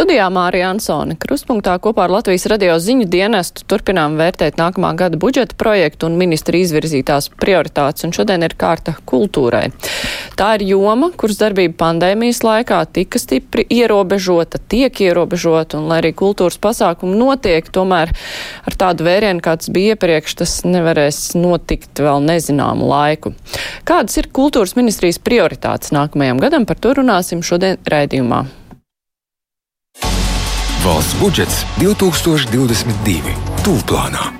Studijā Mārija Ansone. Kruspunktā kopā ar Latvijas radio ziņu dienestu turpinām vērtēt nākamā gada budžeta projektu un ministri izvirzītās prioritātes, un šodien ir kārta kultūrai. Tā ir joma, kuras darbība pandēmijas laikā tika stipri ierobežota, tiek ierobežota, un lai arī kultūras pasākumi notiek, tomēr ar tādu vērienu, kāds bija iepriekš, tas nevarēs notikt vēl nezināmu laiku. Kādas ir kultūras ministrijas prioritātes nākamajam gadam, par to runāsim šodien raidījumā. Valsts budžets 2022. Tūlplānā.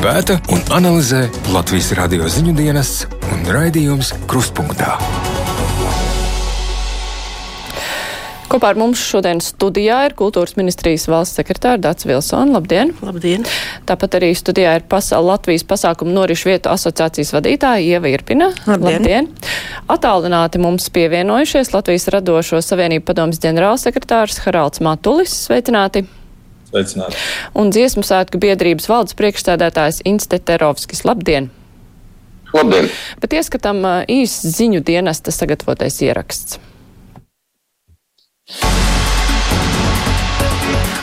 Pēta un analizē Latvijas radio ziņu dienas un raidījums Krustpunktā. Kopā ar mums šodien studijā ir kultūras ministrijas valsts sekretāra Dats Vilsona. Labdien! Labdien! Tāpat arī studijā ir pasa Latvijas pasākumu norišu vietu asociācijas vadītāja Ieva Irpina. Labdien! Labdien. Atālināti mums pievienojušies Latvijas radošo savienību padomas ģenerālsekretārs Haralds Matulis. Sveicināti! Sveicināti! Un dziesmu svētku biedrības valdes priekšstādātājs Inste Terovskis. Labdien! Labdien! Bet ieskatām īs ziņu dienesta sagatavotais ieraksts. you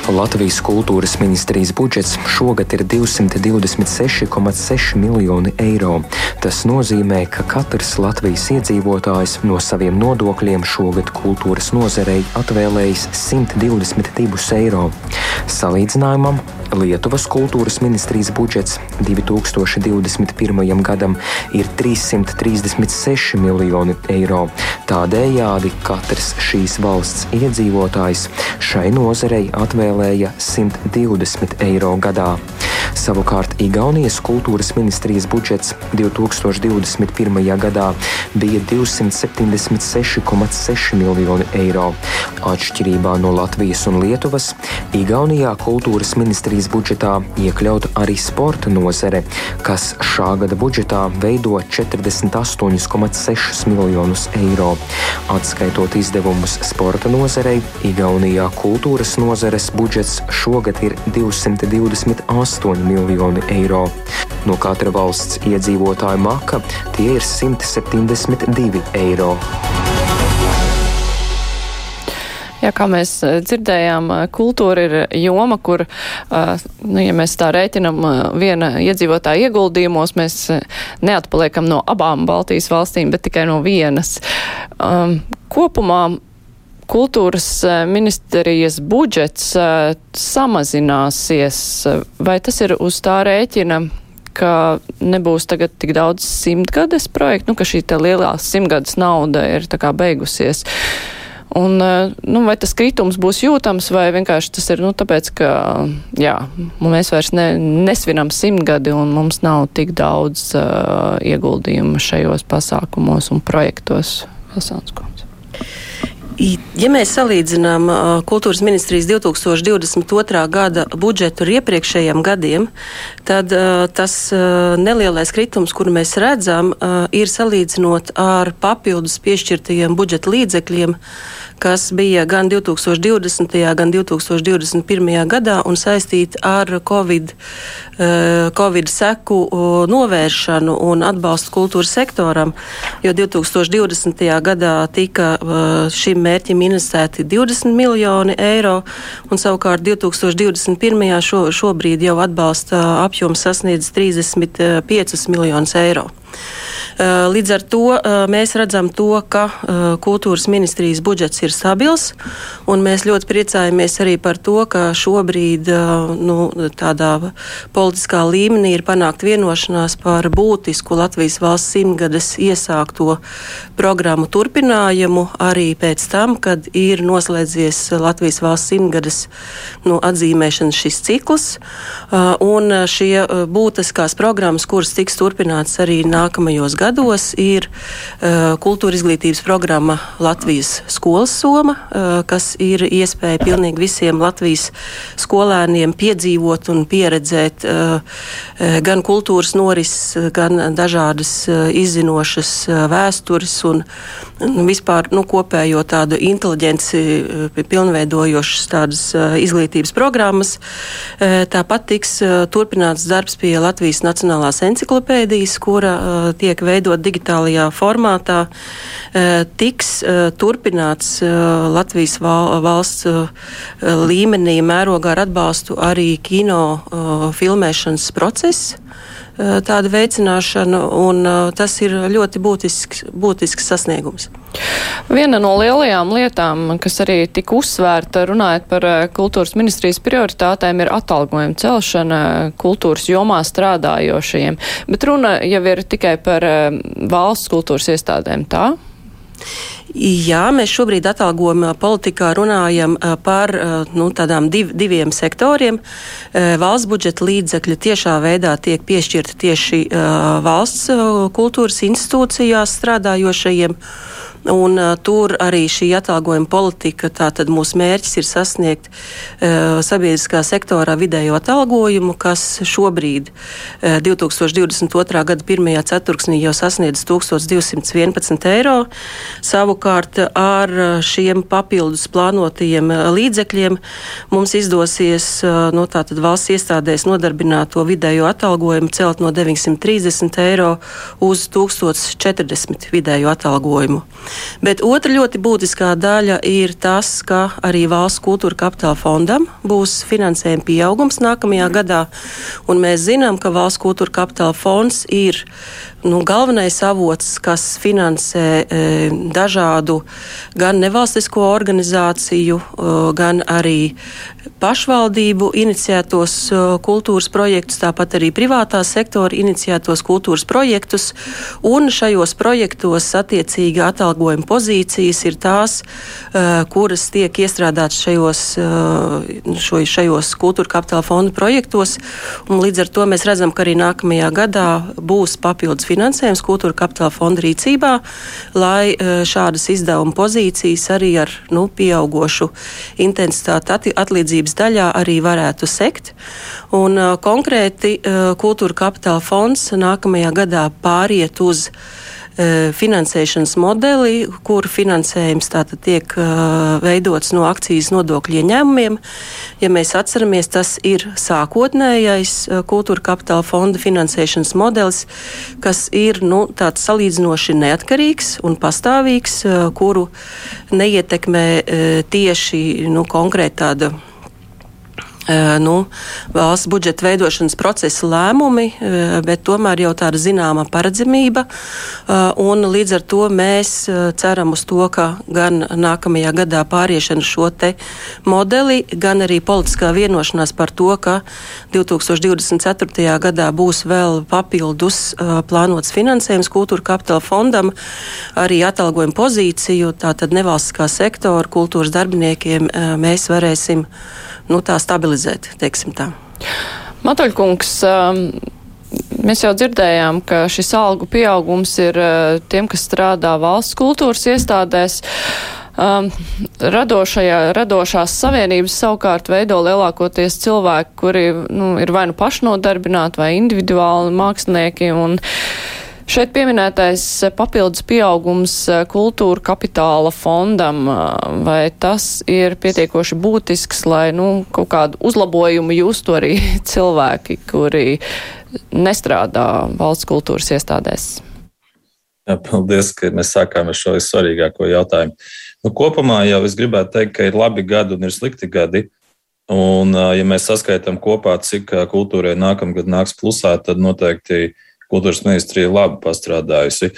Latvijas kultūras ministrijas budžets šogad ir 226,6 miljoni eiro. Tas nozīmē, ka katrs Latvijas iedzīvotājs no saviem nodokļiem šogad kultūras nozarei atvēlējis 122 eiro. Salīdzinājumam Lietuvas kultūras ministrijas budžets 2021. gadam ir 336 miljoni eiro. Tādējādi katrs šīs valsts iedzīvotājs šai nozarei atvēlēja 120 eiro gadā. Savukārt Igaunijas kultūras ministrijas budžets 2021. gadā bija 276,6 miljoni eiro. Atšķirībā no Latvijas un Lietuvas, Igaunijā kultūras ministrijas budžetā iekļauta arī sporta nozare, kas šā gada budžetā veido 48,6 miljonus eiro. Atskaitot izdevumus sporta nozarei, Igaunijā kultūras nozares budžets šogad ir 228 miljoni eiro. No katra valsts iedzīvotāja maka tie ir 172 eiro. Jā, kā mēs dzirdējām, kultūra ir joma, kur, nu, ja mēs tā rēķinam viena iedzīvotāja ieguldījumos, mēs neatpaliekam no abām Baltijas valstīm, bet tikai no vienas. Kopumā kultūras ministrijas budžets samazināsies, vai tas ir uz tā rēķina? ka nebūs tagad tik daudz simtgades projektu, nu, ka šī lielā simtgades nauda ir tā kā beigusies. Un, nu, vai tas kritums būs jūtams, vai vienkārši tas ir nu, tāpēc, ka jā, mēs vairs ne, nesvinam simtgadi un mums nav tik daudz uh, ieguldījumu šajos pasākumos un projektos. Vilsānskums. Ja mēs salīdzinām kultūras ministrijas 2022. gada budžetu ar iepriekšējiem gadiem, tad tas nelielais kritums, kuru mēs redzam, ir salīdzinot ar papildus piešķirtajiem budžeta līdzekļiem, kas bija gan 2020. gan 2021. gadā un saistīti ar Covid, COVID seku novēršanu un atbalstu kultūras sektoram, jo 2020. gadā tika šim mērķim investēti 20 miljoni eiro, un savukārt 2021. Šo, šobrīd jau atbalsta apjoms sasniedz 35 miljonus eiro. Līdz ar to mēs redzam to, ka kultūras ministrijas budžets ir stabils, un mēs ļoti priecājamies arī par to, ka šobrīd nu, tādā politiskā līmenī ir panākt vienošanās par būtisku Latvijas valsts simtgades iesākto programmu turpinājumu arī pēc tam, kad ir noslēdzies Latvijas valsts simtgades nu, atzīmēšanas šis cikls, un šie būtiskās programmas, kuras tiks turpināts arī nākamajā nākamajos gados ir kultūra izglītības programma Latvijas skolas soma, kas ir iespēja pilnīgi visiem Latvijas skolēniem piedzīvot un pieredzēt gan kultūras norises, gan dažādas izzinošas vēstures un vispār nu, kopējo tādu inteliģenci pilnveidojošas tādas izglītības programmas. Tāpat tiks turpināts darbs pie Latvijas Nacionālās enciklopēdijas, kura tiek veidot digitālajā formātā. Tiks turpināts Latvijas valsts līmenī mērogā ar atbalstu arī kino filmēšanas process tāda veicināšana, un tas ir ļoti būtisks, būtisks sasniegums. Viena no lielajām lietām, kas arī tika uzsvērta runājot par kultūras ministrijas prioritātēm, ir atalgojuma celšana kultūras jomā strādājošajiem. Bet runa jau ir tikai par valsts kultūras iestādēm, tā? Jā, mēs šobrīd atalgojuma politikā runājam par nu, div, diviem sektoriem. Valsts budžeta līdzekļi tiešā veidā tiek piešķirti tieši valsts kultūras institūcijās strādājošajiem. Un, uh, tur arī šī atalgojuma politika, tātad mūsu mērķis ir sasniegt uh, sabiedriskā sektorā vidējo atalgojumu, kas šobrīd uh, 2022. gada pirmajā ceturksnī jau sasniedz 1211 eiro. Savukārt ar uh, šiem papildus plānotajiem uh, līdzekļiem mums izdosies uh, no tātad valsts iestādēs nodarbināto vidējo atalgojumu celt no 930 eiro uz 1040 vidējo atalgojumu. Bet otra ļoti būtiskā daļa ir tas, ka arī valsts kultūra kapitāla fondam būs finansējuma pieaugums nākamajā gadā. Un mēs zinām, ka valsts kultūra kapitāla fonds ir nu, galvenais avots, kas finansē e, dažādu gan nevalstisko organizāciju, e, gan arī pašvaldību iniciētos e, kultūras projektus, tāpat arī privātā sektora iniciētos kultūras projektus. Un šajos projektos attiecīgi atalgojuma pozīcijas ir tās, e, kuras tiek iestrādātas šajos, e, šo, šajos kultūra kapitāla fonda projektos. Un līdz ar to mēs redzam, ka arī nākamajā gadā būs papildus finansējums finansējums kultūra kapitāla fonda rīcībā, lai e, šādas izdevuma pozīcijas arī ar nu, pieaugošu intensitāti atlīdzības daļā arī varētu sekt. Un, e, konkrēti e, kultūra kapitāla fonds nākamajā gadā pāriet uz finansēšanas modeli, kur finansējums tātad tiek uh, veidots no akcijas nodokļu ieņēmumiem. Ja mēs atceramies, tas ir sākotnējais uh, kultūra kapitāla fonda finansēšanas modelis, kas ir nu, tāds salīdzinoši neatkarīgs un pastāvīgs, kuru neietekmē tieši nu, konkrēti tāda nu, valsts budžeta veidošanas procesa lēmumi, bet tomēr jau tāda zināma paredzamība. Līdz ar to mēs ceram uz to, ka gan nākamajā gadā pāriešana šo te modeli, gan arī politiskā vienošanās par to, ka 2024. gadā būs vēl papildus plānots finansējums kultūra kapitāla fondam, arī atalgojuma pozīciju, tātad nevalstiskā sektora kultūras darbiniekiem mēs varēsim nu, tā stabilizēt. Tā. Matoļkungs, um, mēs jau dzirdējām, ka šis algu pieaugums ir uh, tiem, kas strādā valsts kultūras iestādēs. Um, radošajā, radošās savienības savukārt veido lielākoties cilvēki, kuri nu, ir vai nu pašnodarbināti vai individuāli mākslinieki. Un, uh, Šeit pieminētais papildus pieaugums eh, kultūra kapitāla fondam, eh, vai tas ir pietiekoši būtisks, lai nu, kaut kādu uzlabojumu justu arī cilvēki, kuri nestrādā valsts kultūras iestādēs? Jā, paldies, ka mēs sākām ar šo svarīgāko jautājumu. Nu, kopumā jau es gribētu teikt, ka ir labi gadi un ir slikti gadi. Un, ja mēs saskaitām kopā, cik kultūrai nākamgad nāks plusā, tad noteikti uh, kultūras ministrija labi pastrādājusi.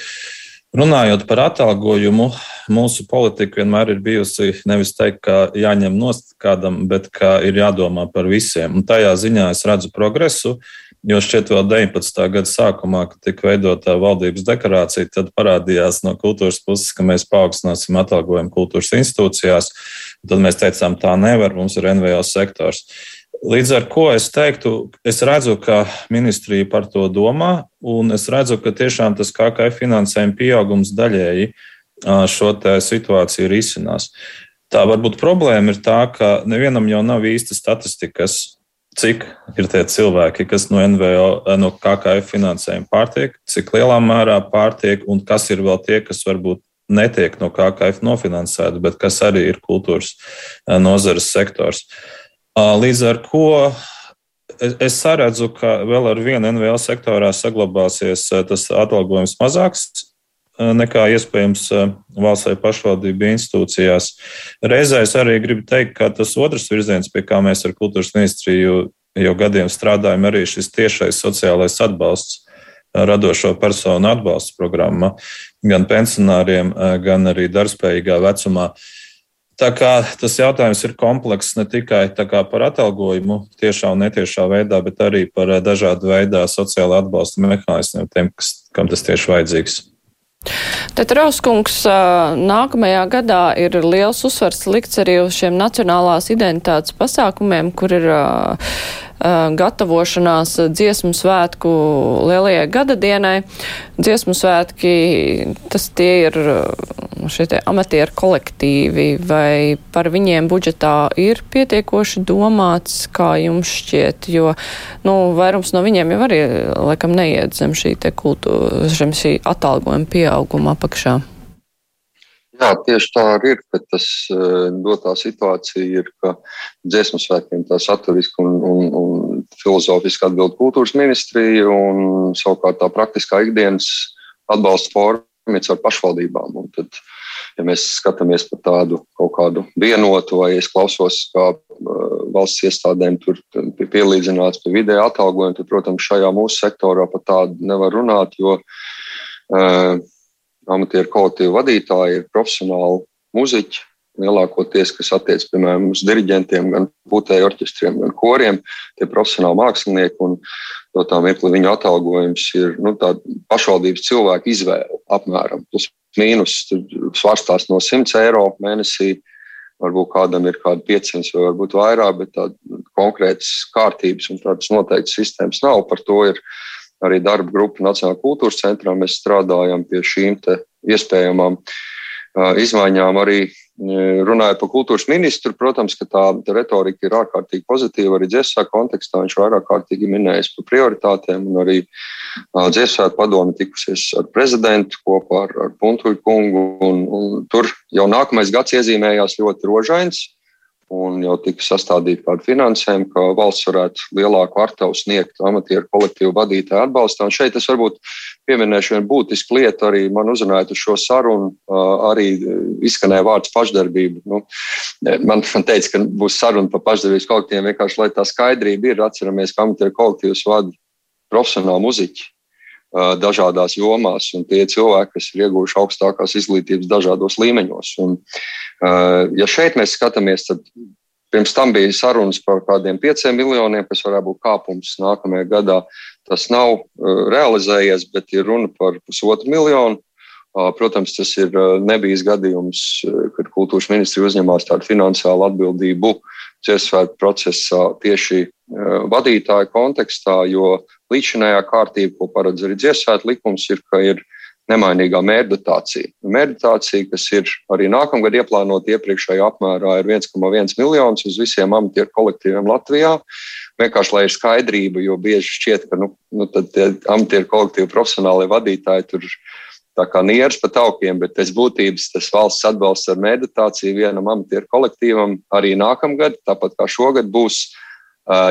Runājot par atalgojumu, mūsu politika vienmēr ir bijusi nevis teikt, ka jāņem nost kādam, bet ka ir jādomā par visiem. Un tajā ziņā es redzu progresu, jo šķiet vēl 19. gada sākumā, kad tika veidota valdības deklarācija, tad parādījās no kultūras puses, ka mēs paaugstināsim atalgojumu kultūras institūcijās. Tad mēs teicām, tā nevar, mums ir NVO sektors. Līdz ar to es teiktu, es redzu, ka ministrija par to domā, un es redzu, ka tiešām tas KKF finansējuma pieaugums daļēji šo situāciju risinās. Tā varbūt problēma ir tā, ka nevienam jau nav īsta statistikas, cik ir tie cilvēki, kas no NVO, no KKF finansējuma pārtiek, cik lielā mērā pārtiek, un kas ir vēl tie, kas varbūt netiek no KKF nofinansēti, bet kas arī ir kultūras nozares sektors. Līdz ar to es saredzu, ka vēl ar vienu NVL sektorā saglabāsies tas atalgojums mazāks nekā iespējams valsts vai pašvaldību institūcijās. Reizē es arī gribu teikt, ka tas otrs virziens, pie kā mēs ar kultūras ministriju jau gadiem strādājam, arī šis tiešais sociālais atbalsts radošo personu atbalsta programma gan pensionāriem, gan arī darbspējīgā vecumā. Tā kā tas jautājums ir komplekss ne tikai par atalgojumu, tiešā un netiešā veidā, bet arī par dažādu veidu sociālo atbalsta mehānismiem, tiem, kas, kam tas tieši vajadzīgs. Tad Rauskungs nākamajā gadā ir liels uzsvars likts arī uz šiem nacionālās identitātes pasākumiem, kur ir uh, gatavošanās dziesmu svētku lielajai gadadienai. Dziesmu svētki, tas tie ir šie tie amatieru kolektīvi, vai par viņiem budžetā ir pietiekoši domāts, kā jums šķiet, jo, nu, vairums no viņiem jau arī, laikam, neiet zem šī te kultūra, zem šī atalgojuma pieauguma apakšā. Jā, tieši tā arī ir, bet tas eh, dotā situācija ir, ka dziesmu svētkiem tā saturiski un, un, un filozofiski atbild kultūras ministrija un savukārt tā praktiskā ikdienas atbalsta forma ir ar pašvaldībām. Un tad, ja mēs skatāmies par tādu kaut kādu vienotu, vai es klausos, kā uh, valsts iestādēm tur pielīdzināts pie vidēja atalgojuma, tad, protams, šajā mūsu sektorā par tādu nevar runāt, jo uh, amatieru kolektīvu vadītāji ir profesionāli muzeķi. Lielākoties, kas attiecas piemēram uz diriģentiem, gan putēju orķestriem, gan koriem, tie profesionāli mākslinieki. Un no tā mirkli viņu atalgojums ir nu, pašvaldības cilvēku izvēle apmēram plus mīnus. Svārstās no 100 eiro mēnesī varbūt kādam ir kādi 500 vai varbūt vairāk, bet tādas konkrētas kārtības un tādas noteiktas sistēmas nav. Par to ir arī darba grupa Nacionālajā kultūras centrā. Mēs strādājam pie šīm iespējamām izmaiņām. Arī runājot par kultūras ministru, protams, ka tā, retorika ir ārkārtīgi pozitīva. Arī dziesmā kontekstā viņš vairāk kārtīgi minējis par prioritātēm, un arī dziesmā padome tikusies ar prezidentu kopā ar, ar Puntuļu kungu. Un, un tur jau nākamais gads iezīmējās ļoti rožains un jau tika sastādīta kāda finansējuma, ka valsts varētu lielāku artavu sniegt amatieru kolektīvu vadītāju atbalstā. Un šeit es varbūt pieminēšu vienu būtisku lietu, arī man uzrunājot uz šo sarunu, arī izskanēja vārds pašdarbība. Nu, man, man teica, ka būs saruna par pašdarbības kolektīviem, vienkārši lai tā skaidrība ir, atceramies, ka amatieru kolektīvus vada profesionāli muziķi dažādās jomās, un tie cilvēki, kas ir ieguvuši augstākās izglītības dažādos līmeņos. Un, ja šeit mēs skatāmies, tad pirms tam bija sarunas par kādiem pieciem miljoniem, kas varētu būt kāpums nākamajā gadā. Tas nav realizējies, bet ir runa par pusotru miljonu. Protams, tas ir nebijis gadījums, kad kultūras ministri uzņemās tādu finansiālu atbildību dziesmu procesā tieši vadītāju kontekstā, jo līdzinājā kārtība, ko paredz arī dziesmu likums, ir, ka ir nemainīgā mērķdotācija. Mērķdotācija, kas ir arī nākamgad ieplānota iepriekšējā apmērā, ir 1,1 miljonus uz visiem amatieru kolektīviem Latvijā. Vienkārši, lai ir skaidrība, jo bieži šķiet, ka nu, nu, tie amatieru kolektīvu profesionālie vadītāji tur tā kā nieras pa taukiem, bet pēc būtības tas valsts atbalsts ar meditāciju vienam amatieru kolektīvam arī nākamgad, tāpat kā šogad būs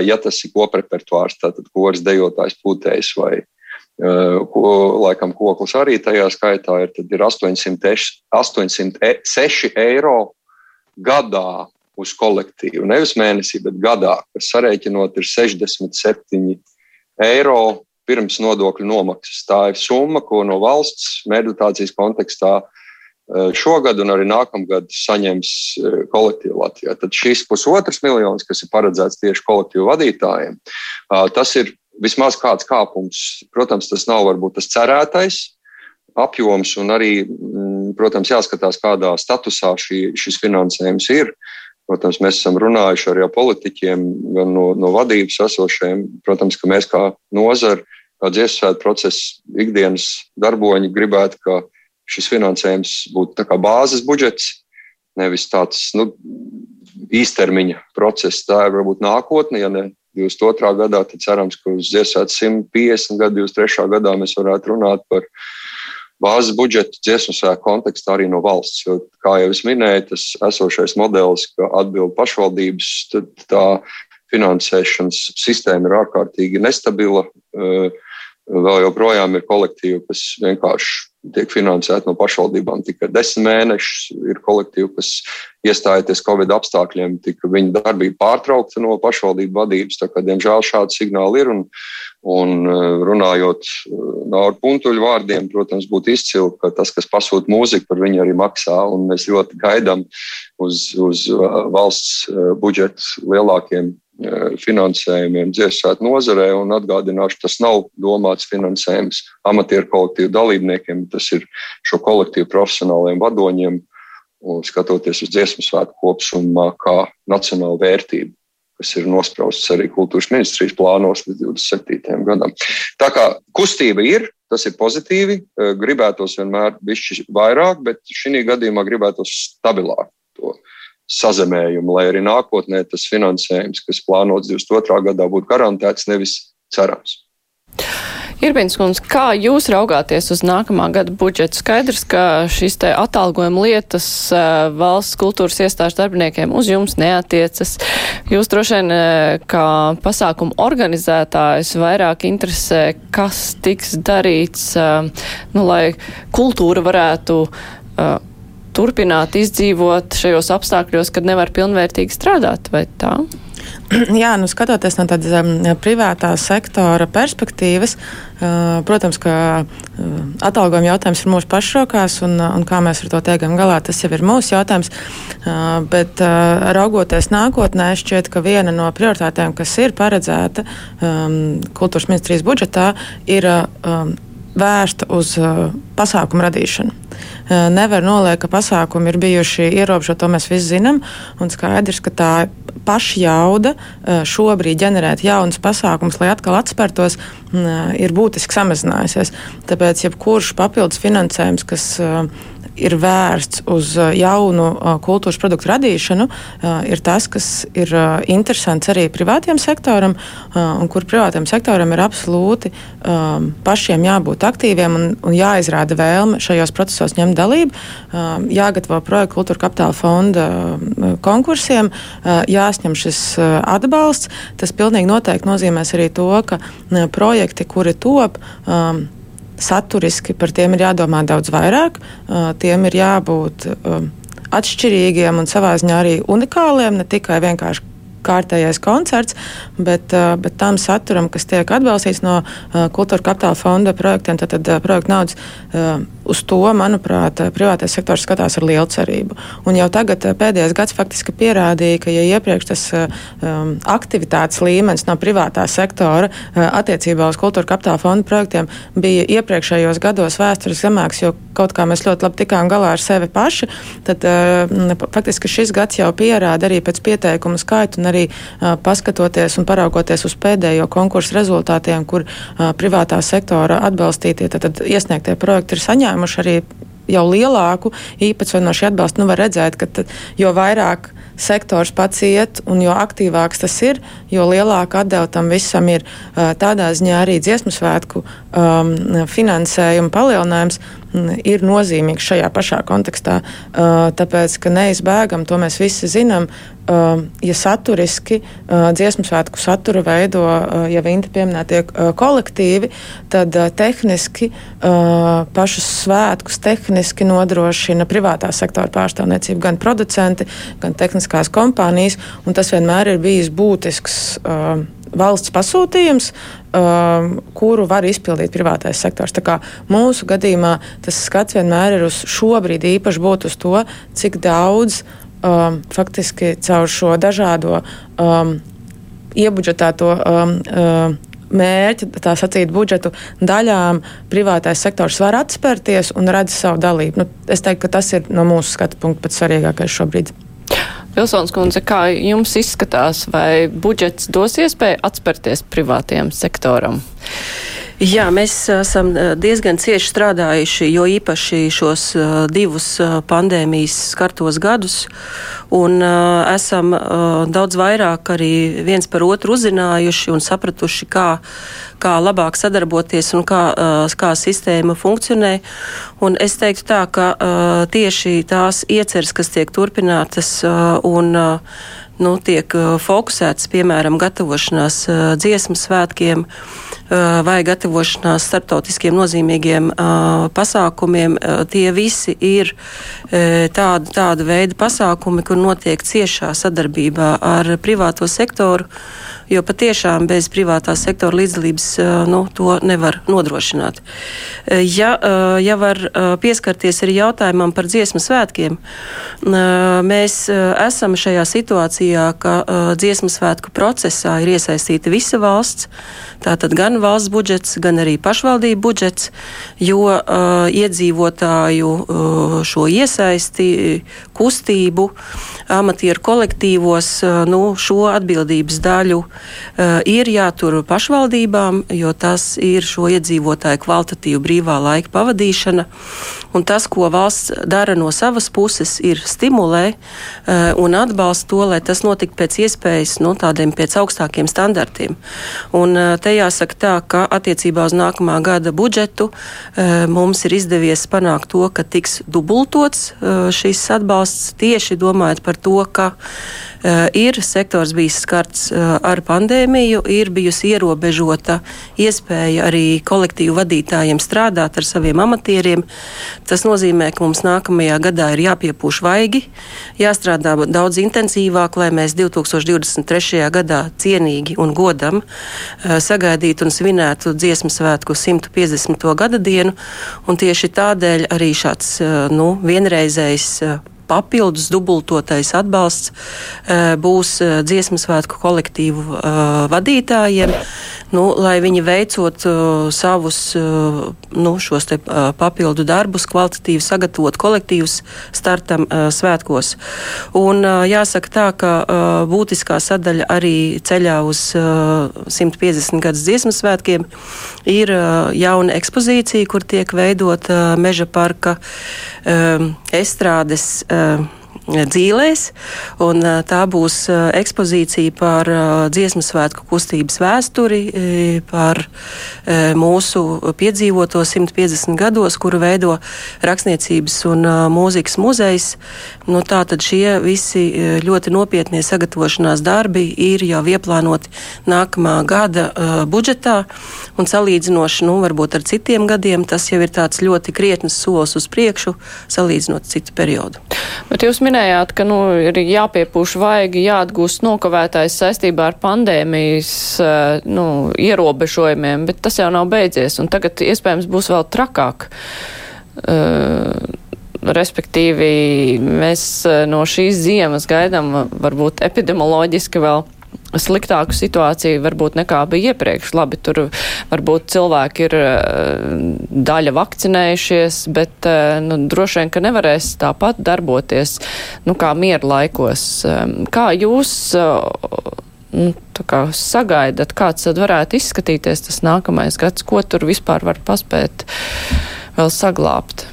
ja tas ir koprepertuārs, tātad koris, dejotājs, pūtējs vai ko, laikam koklis arī tajā skaitā ir, tad ir 806, 806 eiro gadā uz kolektīvu. Nevis mēnesī, bet gadā, kas sarēķinot ir 67 eiro pirms nodokļu nomaksas. Tā ir summa, ko no valsts meditācijas kontekstā Eh, šogad un arī nākamgad saņems eh, kolektīvu Latvijā. Tad šīs pusotras miljonas, kas ir paredzēts tieši kolektīvu vadītājiem, eh, tas ir vismaz kāds kāpums. Protams, tas nav varbūt tas cerētais apjoms, un arī, mm, protams, jāskatās, kādā statusā šī, šis finansējums ir. Protams, mēs esam runājuši ar politiķiem, gan no, no vadības esošiem. Protams, ka mēs kā nozara, kā dziesmu svētku procesa ikdienas darboņi gribētu, ka šis finansējums būtu bāzes budžets, nevis tāds nu, īstermiņa process. Tā ir varbūt nākotne, ja ne 22. gadā, tad cerams, ka uz dziesmu 150 gadu, 23. gadā mēs varētu runāt par bāzes budžetu dziesmu svētku kontekstā arī no valsts. Jo, kā jau es minēju, tas esošais modelis, ka atbild pašvaldības, tad tā finansēšanas sistēma ir ārkārtīgi nestabila. Vēl joprojām ir kolektīvi, kas vienkārši tiek finansēti no pašvaldībām tikai desmit mēnešus. Ir kolektīvi, kas iestājoties Covid apstākļiem, tika viņa darbība pārtraukta no pašvaldību vadības. Tā kā, diemžēl, šādi signāli ir. Un, un runājot ar puntuļu vārdiem, protams, būtu izcili, ka tas, kas pasūta mūziku, par viņu arī maksā. Mēs ļoti gaidām uz, uz valsts budžeta lielākiem Eh, finansējumiem dziesmētu nozarē. Atgādināšu, tas nav domāts finansējums amatieru kolektīvu dalībniekiem, tas ir šo kolektīvu profesionāliem vadoņiem, skatoties uz dziesmu svētku kopsumā kā nacionālu vērtību kas ir nospraustas arī kultūras ministrijas plānos līdz 27. gadam. Tā kā kustība ir, tas ir pozitīvi. Eh, gribētos vienmēr bišķi vairāk, bet šī gadījumā gribētos stabilāk to sazemējumu, lai arī nākotnē tas finansējums, kas plānots 22. gadā, būtu garantēts, nevis cerams. Irbīns kundze, kā jūs raugāties uz nākamā gada budžetu? Skaidrs, ka šīs te atalgojuma lietas uh, valsts kultūras iestāžu darbiniekiem uz jums neatiecas. Jūs droši vien uh, kā pasākumu organizētājs vairāk interesē, kas tiks darīts, uh, nu, lai kultūra varētu turpināt izdzīvot šajos apstākļos, kad nevar pilnvērtīgi strādāt, vai tā? Jā, nu skatoties no tādas um, privātā sektora perspektīvas, uh, protams, ka uh, atalgojuma jautājums ir mūsu pašrokās, un, uh, un kā mēs ar to tiekam galā, tas jau ir mūsu jautājums. Uh, bet uh, raugoties nākotnē, šķiet, ka viena no prioritātēm, kas ir paredzēta um, kultūras ministrijas budžetā, ir uh, um, vērsta uz uh, pasākumu radīšanu. Uh, nevar noliekt, ka pasākumi ir bijuši ierobežoti, to mēs visi zinām. Un skaidrs, ka tā paša jauda uh, šobrīd ģenerēt jaunus pasākumus, lai atkal atspērtos, ir būtiski samazinājusies. Tāpēc jebkurš papildus finansējums, kas ir vērsts uz jaunu kultūras produktu radīšanu, ir tas, kas ir interesants arī privātiem sektoram, un kur privātiem sektoram ir absolūti pašiem jābūt aktīviem un, un jāizrāda vēlme šajos procesos ņemt dalību, jāgatavo projektu kultūra kapitāla fonda konkursiem, jāsņem šis atbalsts. Tas pilnīgi noteikti nozīmēs arī to, ka projekti, kuri top, um, saturiski par tiem ir jādomā daudz vairāk, tiem ir jābūt atšķirīgiem un savā ziņā arī unikāliem, ne tikai vienkārši kārtējais koncerts, bet, bet tam saturam, kas tiek atbalstīts no kultūra kapitāla fonda projektiem, tad, tad projekta naudas uz to, manuprāt, privātais sektors skatās ar lielu cerību. Un jau tagad pēdējais gads faktiski pierādīja, ka ja iepriekš tas aktivitātes līmenis no privātā sektora attiecībā uz kultūra kapitāla fonda projektiem bija iepriekšējos gados vēstures zemāks, jo kaut kā mēs ļoti labi tikām galā ar sevi paši, tad faktiski šis gads jau pierāda arī pēc pieteikumu skaitu un arī uh, paskatoties un paraugoties uz pēdējo konkursu rezultātiem, kur uh, privātā sektora atbalstītie, tad, tad iesniegtie projekti ir saņēmuši arī jau lielāku īpatsvaru no šī atbalsta, nu var redzēt, ka tad, jo vairāk sektors pats iet un jo aktīvāks tas ir, jo lielāka atdeva tam visam ir. Tādā ziņā arī dziesmu svētku um, finansējuma palielinājums ir nozīmīgs šajā pašā kontekstā. Uh, tāpēc, ka neizbēgam, to mēs visi zinām, uh, ja saturiski uh, dziesmu svētku saturu veido jau Inta pieminētie kolektīvi, tad tehniski pašus svētkus tehniski nodrošina privātā sektora pārstāvniecība, gan producenti, gan tehniskās kompānijas, un tas vienmēr ir bijis būtisks valsts pasūtījums, um, kuru var izpildīt privātais sektors. Mūsu gadījumā tas skats vienmēr ir uz šobrīd īpaši būt uz to, cik daudz um, faktiski caur šo dažādo um, iebudžetēto. Um, um, Mērķi, tā sacīt, budžetu daļām privātais sektors var atspērties un redz savu dalību. Nu, es teiktu, ka tas ir no mūsu skatu punkta pats svarīgākais šobrīd. Vilsons kundze, kā jums izskatās, vai budžets dos iespēju atspērties privātajam sektoram? Jā, mēs esam diezgan cieši strādājuši, jo īpaši šos divus pandēmijas skartos gadus, un esam daudz vairāk arī viens par otru uzzinājuši un sapratuši, kā, kā labāk sadarboties un kā, kā sistēma funkcionē. Un es teiktu tā, ka tieši tās ieceres, kas tiek turpinātas un nu, tiek fokusētas, piemēram, gatavošanās dziesmu svētkiem, Eh, vai gatavošanās starptautiskiem nozīmīgiem uh, pasākumiem, uh, tie visi ir tāda, tāda veida pasākumi, kur notiek ciešā sadarbībā ar privāto sektoru jo patiešām bez privātā sektora līdzdalības nu, to nevar nodrošināt. Ja, ja var pieskarties arī jautājumam par dziesmu svētkiem, mēs esam šajā situācijā, ka dziesmu svētku procesā ir iesaistīta visa valsts, tātad gan valsts budžets, gan arī pašvaldību budžets, jo iedzīvotāju šo iesaisti, kustību, amatieru kolektīvos, nu, šo atbildības daļu ir jātur pašvaldībām, jo tas ir šo iedzīvotāju kvalitatīvu brīvā laika pavadīšana. Un tas, ko valsts dara no savas puses, ir stimulē uh, un atbalsta to, lai tas notiktu pēc iespējas nu, tādiem pēc augstākiem standartiem. Un uh, te jāsaka tā, ka attiecībā uz nākamā gada budžetu mums ir izdevies panākt to, ka tiks dubultots šis atbalsts tieši domājot par to, ka uh, ir sektors bijis skarts uh, ar pandēmiju, ir bijusi ierobežota iespēja arī kolektīvu vadītājiem strādāt ar saviem amatieriem. Tas nozīmē, ka mums nākamajā gadā ir jāpiepūš vaigi, jāstrādā daudz intensīvāk, lai mēs 2023. gadā cienīgi un godam uh, sagaidītu un svinētu dziesmu svētku 150. gada dienu. Tieši tādēļ arī šāds nu, vienreizējs papildus dubultotais atbalsts eh, būs eh, dziesmu svētku kolektīvu eh, vadītājiem, nu, lai viņi veicot savus nu, šos papildu darbus, kvalitatīvi sagatavot kolektīvus startam svētkos. Un jāsaka tā, ka būtiskā sadaļa arī ceļā uz 150 gadus dziesmu svētkiem ir jauna ekspozīcija, kur tiek veidota meža parka estrādes dzīvēs. Tā būs ekspozīcija par dziesmu svētku kustības vēsturi, par mūsu piedzīvoto 150 gados, kuru veido Rakstniecības un mūzikas muzejs. Nu, Tātad šie visi ļoti nopietnie sagatavošanās darbi ir jau ieplānoti nākamā gada budžetā. Un salīdzinoši, nu, ar citiem gadiem, tas jau ir ļoti krietns solis uz priekšu, salīdzinot citu periodu. Bet jūs minējāt, ka nu, ir jāpiepūš vaigi, jāatgūst nokavētājs saistībā ar pandēmijas eh, nu, ierobežojumiem, bet tas jau nav beidzies, un tagad iespējams būs vēl trakāk. Uh, respektīvi, mēs eh, no šīs ziemas gaidām varbūt epidemioloģiski vēl sliktāku situāciju varbūt nekā bija iepriekš. Labi, tur varbūt cilvēki ir eh, daļa vakcinējušies, bet eh, nu, droši vien, ka nevarēs tāpat darboties, nu, kā mieru laikos. Ehm, kā jūs nu, kā sagaidat, kāds tad varētu izskatīties tas nākamais gads, ko tur vispār var paspēt vēl saglābt?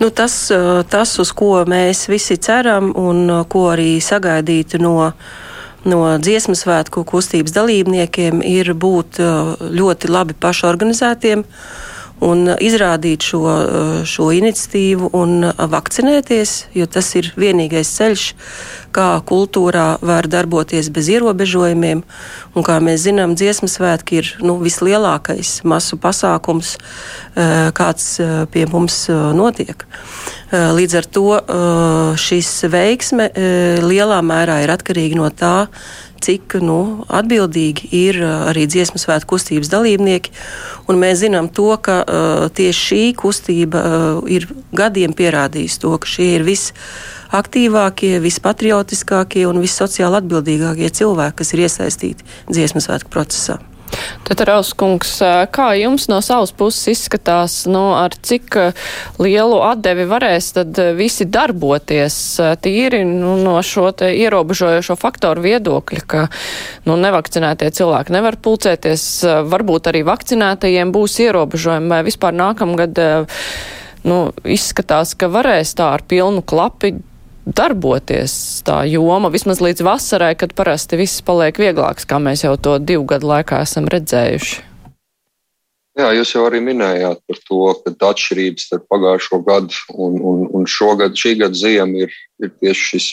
Nu, tas, eh, tas, uz ko mēs visi ceram un ko arī sagaidīt no uh, no dziesmu svētku kustības dalībniekiem ir būt uh, ļoti labi pašorganizētiem un izrādīt šo, uh, šo iniciatīvu un vakcinēties, jo tas ir vienīgais ceļš, kā kultūrā var darboties bez ierobežojumiem. Un, kā mēs zinām, dziesmu svētki ir nu, vislielākais masu pasākums, uh, kāds pie mums notiek. Eh, līdz ar to eh, šis veiksme eh, lielā mērā ir atkarīga no tā, cik nu, atbildīgi ir arī dziesmu svētku kustības dalībnieki. Un mēs zinām to, ka uh, tieši šī kustība uh, ir gadiem pierādījusi to, ka šie ir visaktīvākie, vispatriotiskākie un vissociāli atbildīgākie cilvēki, kas ir iesaistīti dziesmu svētku procesā. Tad, Rauskungs, kā jums no savas puses izskatās, nu, ar cik lielu atdevi varēs tad visi darboties tīri nu, no šo te ierobežojošo faktoru viedokļa, ka nu, nevakcinētie cilvēki nevar pulcēties, varbūt arī vakcinētajiem būs ierobežojumi vai vispār nākamgad nu, izskatās, ka varēs tā ar pilnu klapi darboties tā joma vismaz līdz vasarai, kad parasti viss paliek vieglāks, kā mēs jau to divu gadu laikā esam redzējuši? Jā, jūs jau arī minējāt par to, ka atšķirības starp pagājušo gadu un, un, un šogad, šī gada ziemu ir, ir tieši šis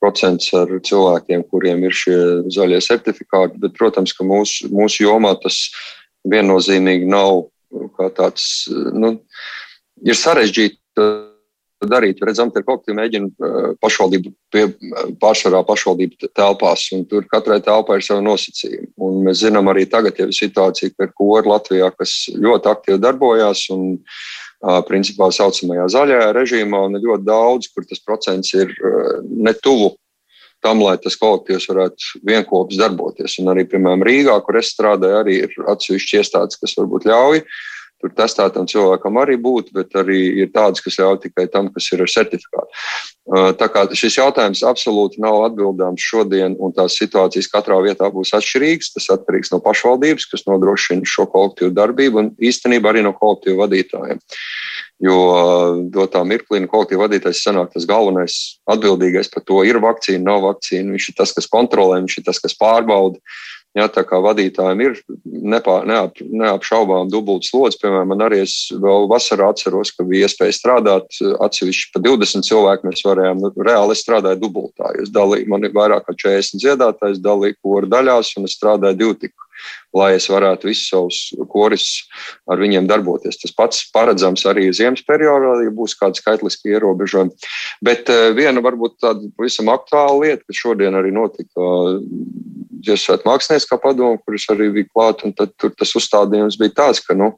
procents ar cilvēkiem, kuriem ir šie zaļie certifikāti. Bet, protams, ka mūsu, mūsu jomā tas viennozīmīgi nav tāds, nu, ir sarežģīti darīt. Redzam, ka kolektīvi mēģina pašvaldību pie, pārsvarā pašvaldību telpās, un tur katrai telpai ir savi nosacījumi. Un mēs zinām arī tagad, ja ir situācija, ka ir kori Latvijā, kas ļoti aktīvi darbojās un principā saucamajā zaļajā režīmā, ir ļoti daudz, kur tas procents ir netuvu tam, lai tas kolektīvs varētu vienopus darboties. Un arī, piemēram, Rīgā, kur es strādāju, arī ir atsevišķi iestādes, kas varbūt ļauj uh, tur testētam cilvēkam arī būt, bet arī ir tādas, kas ļauj tikai tam, kas ir ar certifikātu. Uh, tā kā šis jautājums absolūti nav atbildāms šodien, un tās situācijas katrā vietā būs atšķirīgas. Tas atkarīgs no pašvaldības, kas nodrošina šo kolektīvu darbību, un īstenībā arī no kolektīvu vadītājiem. Jo uh, dotā mirklī no kolektīva vadītājs sanāk tas galvenais atbildīgais par to, ir vakcīna, nav vakcīna. Viņš ir tas, kas kontrolē, viņš ir tas, kas pārbauda. Ja, tā kā vadītājiem ir nepā, neap, neapšaubām dubultas slodzes, piemēram, man arī es vēl vasarā atceros, ka bija iespēja strādāt atsevišķi pa 20 cilvēku. Mēs varējām, nu, reāli es strādāju dubultā. Es dalīju, man ir vairāk kā 40 dziedātājs, dalīju koru daļās un es strādāju divtiku lai es varētu visus savus koris ar viņiem darboties. Tas pats paredzams arī ziemas periodā, ja būs kādi skaitliski ierobežojumi. Bet eh, viena varbūt tāda pavisam aktuāla lieta, kas šodien arī notika Dziesmēt mākslinieckā padoma, kuras arī bija klāt, un tad tas uzstādījums bija tāds, ka, nu,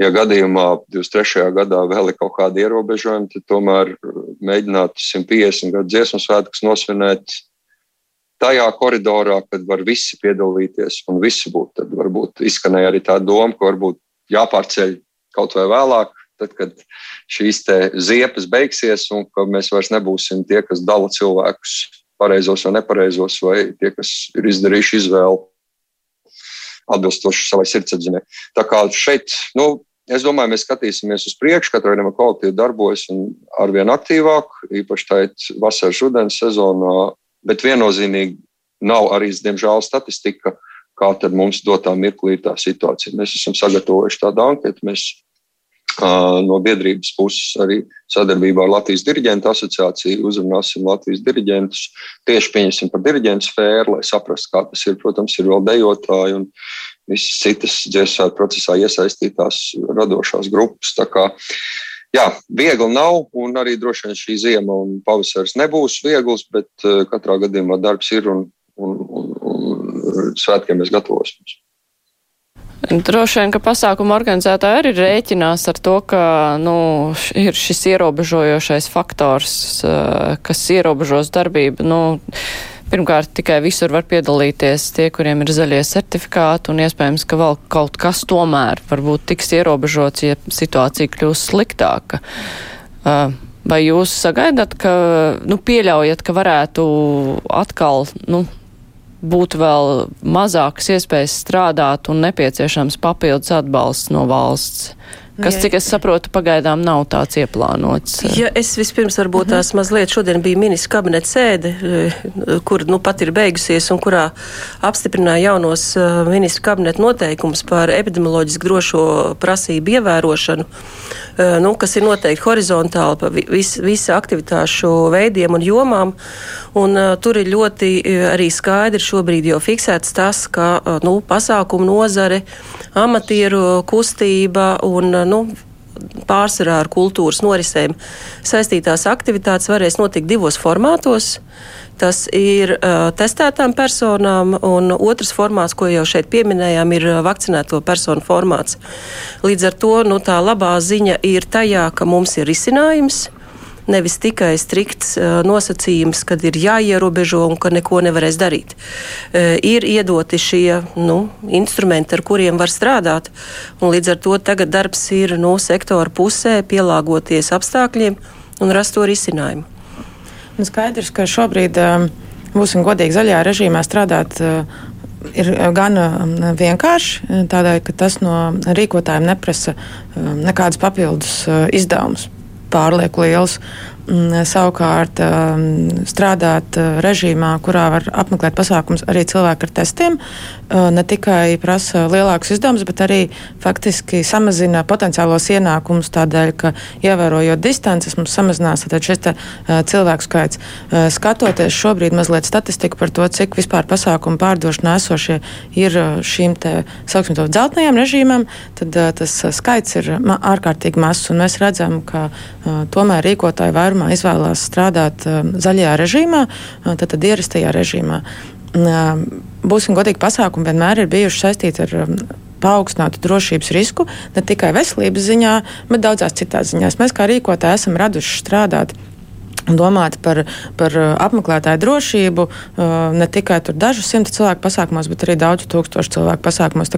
ja gadījumā 23. gadā vēl ir kaut kādi ierobežojumi, tad tomēr mēģināt 150 gadu dziesmu svētkus nosvinēt tajā koridorā, kad var visi piedalīties un visi būt. Tad varbūt izskanēja arī tā doma, ka varbūt jāpārceļ kaut vai vēlāk, tad, kad šīs ziepes beigsies un ka mēs vairs nebūsim tie, kas dala cilvēkus pareizos vai nepareizos, vai tie, kas ir izdarījuši izvēli atbilstoši savai sirdsapziņai. Tā kā šeit, nu, es domāju, mēs skatīsimies uz priekšu, katrai vienam kolektīvi darbojas un arvien aktīvāk, īpaši tādā vasaras rudens sezonā bet viennozīmīgi nav arī, diemžēl, statistika, kā tad mums dotā mirklī ir tā situācija. Mēs esam sagatavojuši tādu anketu. Mēs no biedrības puses arī sadarbībā ar Latvijas diriģentu asociāciju uzrunāsim Latvijas diriģentus. Tieši pieņemsim par diriģentu sfēru, lai saprastu, kā tas ir. Protams, ir vēl dejotāji un visas citas dziesmu procesā iesaistītās radošās grupas. Jā, viegli nav, un arī droši vien šī zima un pavasaris nebūs viegls, bet uh, katrā gadījumā darbs ir un, un, un, un svētkiem mēs gatavosimies. Droši vien, ka pasākuma organizētāji arī rēķinās ar to, ka nu, ir šis ierobežojošais faktors, uh, kas ierobežos darbību. Nu, Pirmkārt, tikai visur var piedalīties tie, kuriem ir zaļie certifikāti, un iespējams, ka vēl kaut kas tomēr varbūt tiks ierobežots, ja situācija kļūs sliktāka. Uh, vai jūs sagaidat, ka, nu, pieļaujat, ka varētu atkal, nu, būt vēl mazākas iespējas strādāt un nepieciešams papildus atbalsts no valsts? kas, cik es saprotu, pagaidām nav tāds ieplānots. Ja es vispirms varbūt mhm. tās mazliet šodien bija ministra kabineta sēde, eh, kur nu pat ir beigusies un kurā apstiprināja jaunos eh, ministra kabineta noteikumus par epidemioloģiski drošo prasību ievērošanu, eh, nu, kas ir noteikti horizontāli pa vis, visa aktivitāšu veidiem un jomām. Un, uh, tur ir ļoti arī skaidri šobrīd jau fiksēts tas, ka nu, pasākumu nozare, amatieru kustība un nu, pārsvarā ar kultūras norisēm saistītās aktivitātes varēs notikt divos formātos. Tas ir uh, testētām personām, un otrs formāts, ko jau šeit pieminējām, ir vakcinēto personu formāts. Līdz ar to nu, tā labā ziņa ir tajā, ka mums ir risinājums. Nevis tikai strikts nosacījums, kad ir jāierobežo un ka neko nevarēs darīt. Ir iedoti šie nu, instrumenti, ar kuriem var strādāt, un līdz ar to tagad darbs ir no sektora pusē pielāgoties apstākļiem un rast to risinājumu. Un skaidrs, ka šobrīd būsim godīgi zaļajā režīmā strādāt ir gan vienkārši, tādēļ, ka tas no rīkotājiem neprasa nekādus papildus izdevumus pārlieku liels. Mm, savukārt um, strādāt uh, režīmā, kurā var apmeklēt pasākums arī cilvēki ar testiem, ne tikai prasa lielākus izdevumus, bet arī faktiski samazina potenciālos ienākumus tādēļ, ka ievērojot distances, mums samazinās šis te, cilvēku skaits. Skatoties šobrīd mazliet statistiku par to, cik vispār pasākumu pārdošanā esošie ir šīm te, sauksim to, dzeltnajām režīmam, tad tas skaits ir ārkārtīgi mazs, un mēs redzam, ka tomēr rīkotāji vairāk vairumā izvēlās strādāt um, zaļajā režīmā, uh, tad, tad ierastajā režīmā. Um, būsim godīgi, pasākumi vienmēr ir bijuši saistīti ar um, paaugstinātu drošības risku, ne tikai veselības ziņā, bet daudzās citās ziņās. Mēs kā rīkotāji esam raduši strādāt domāt par, par uh, apmeklētāju drošību uh, ne tikai dažu simtu cilvēku pasākumos, bet arī daudzu tūkstošu cilvēku pasākumos.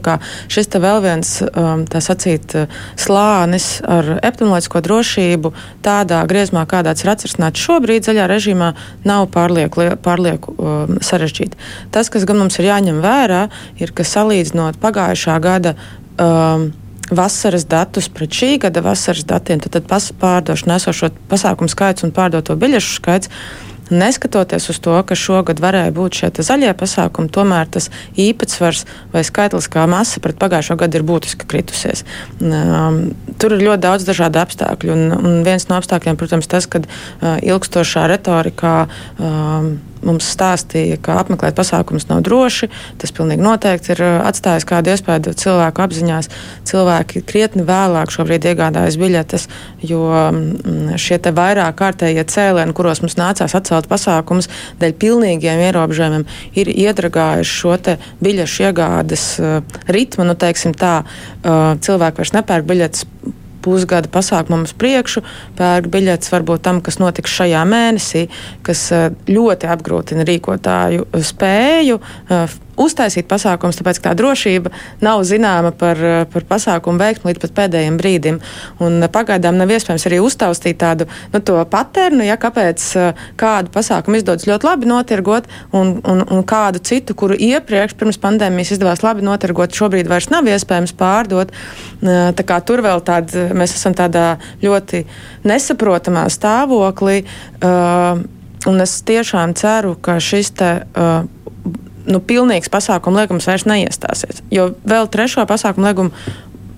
Šis te vēl viens, um, tā sacīt, uh, slānis ar epidemioloģisko drošību tādā griezumā, kādā tas ir atrastināts šobrīd zaļā režīmā, nav pārlieku, pārlieku um, sarežģīti. Tas, kas gan mums ir jāņem vērā, ir, ka salīdzinot pagājušā gada um, vasaras datus pret šī gada vasaras datiem, tad, tad pārdošana esošo pasākumu skaits un pārdoto biļešu skaits. Neskatoties uz to, ka šogad varēja būt šie zaļie pasākumi, tomēr tas īpatsvars vai skaitliskā masa pret pagājušo gadu ir būtiski kritusies. Um, tur ir ļoti daudz dažādu apstākļu, un, un viens no apstākļiem, protams, tas, ka uh, ilgstošā retorikā um, mums stāstīja, ka apmeklēt pasākumus nav droši. Tas pilnīgi noteikti ir atstājis kādu iespēju cilvēku apziņās. Cilvēki krietni vēlāk šobrīd iegādājas biļetes, jo mm, šie vairāk kārtējie cēlieni, kuros mums nācās atcelt pasākumus, dēļ pilnīgiem ierobežojumiem, ir iedragājuši šo biļešu iegādes ritmu. Nu, tā, uh, cilvēki vairs nepērk biļetes pusgada pasākumam uz priekšu, pērk biļetes varbūt tam, kas notiks šajā mēnesī, kas eh, ļoti apgrūtina rīkotāju spēju eh, uztaisīt pasākumus, tāpēc tā drošība nav zināma par, par pasākumu veiksmu līdz pat pēdējiem brīdim. Un pagaidām nav iespējams arī uztaustīt tādu nu, paternu, ja kāpēc kādu pasākumu izdodas ļoti labi notirgot, un, un, un kādu citu, kuru iepriekš pirms pandēmijas izdevās labi notirgot, šobrīd vairs nav iespējams pārdot. Tā kā tur vēl tāda, mēs esam tādā ļoti nesaprotamā stāvoklī. Un es tiešām ceru, ka šis te, uh, nu, pilnīgs pasākumu liegums vairs neiestāsies. Jo vēl trešo pasākumu liegumu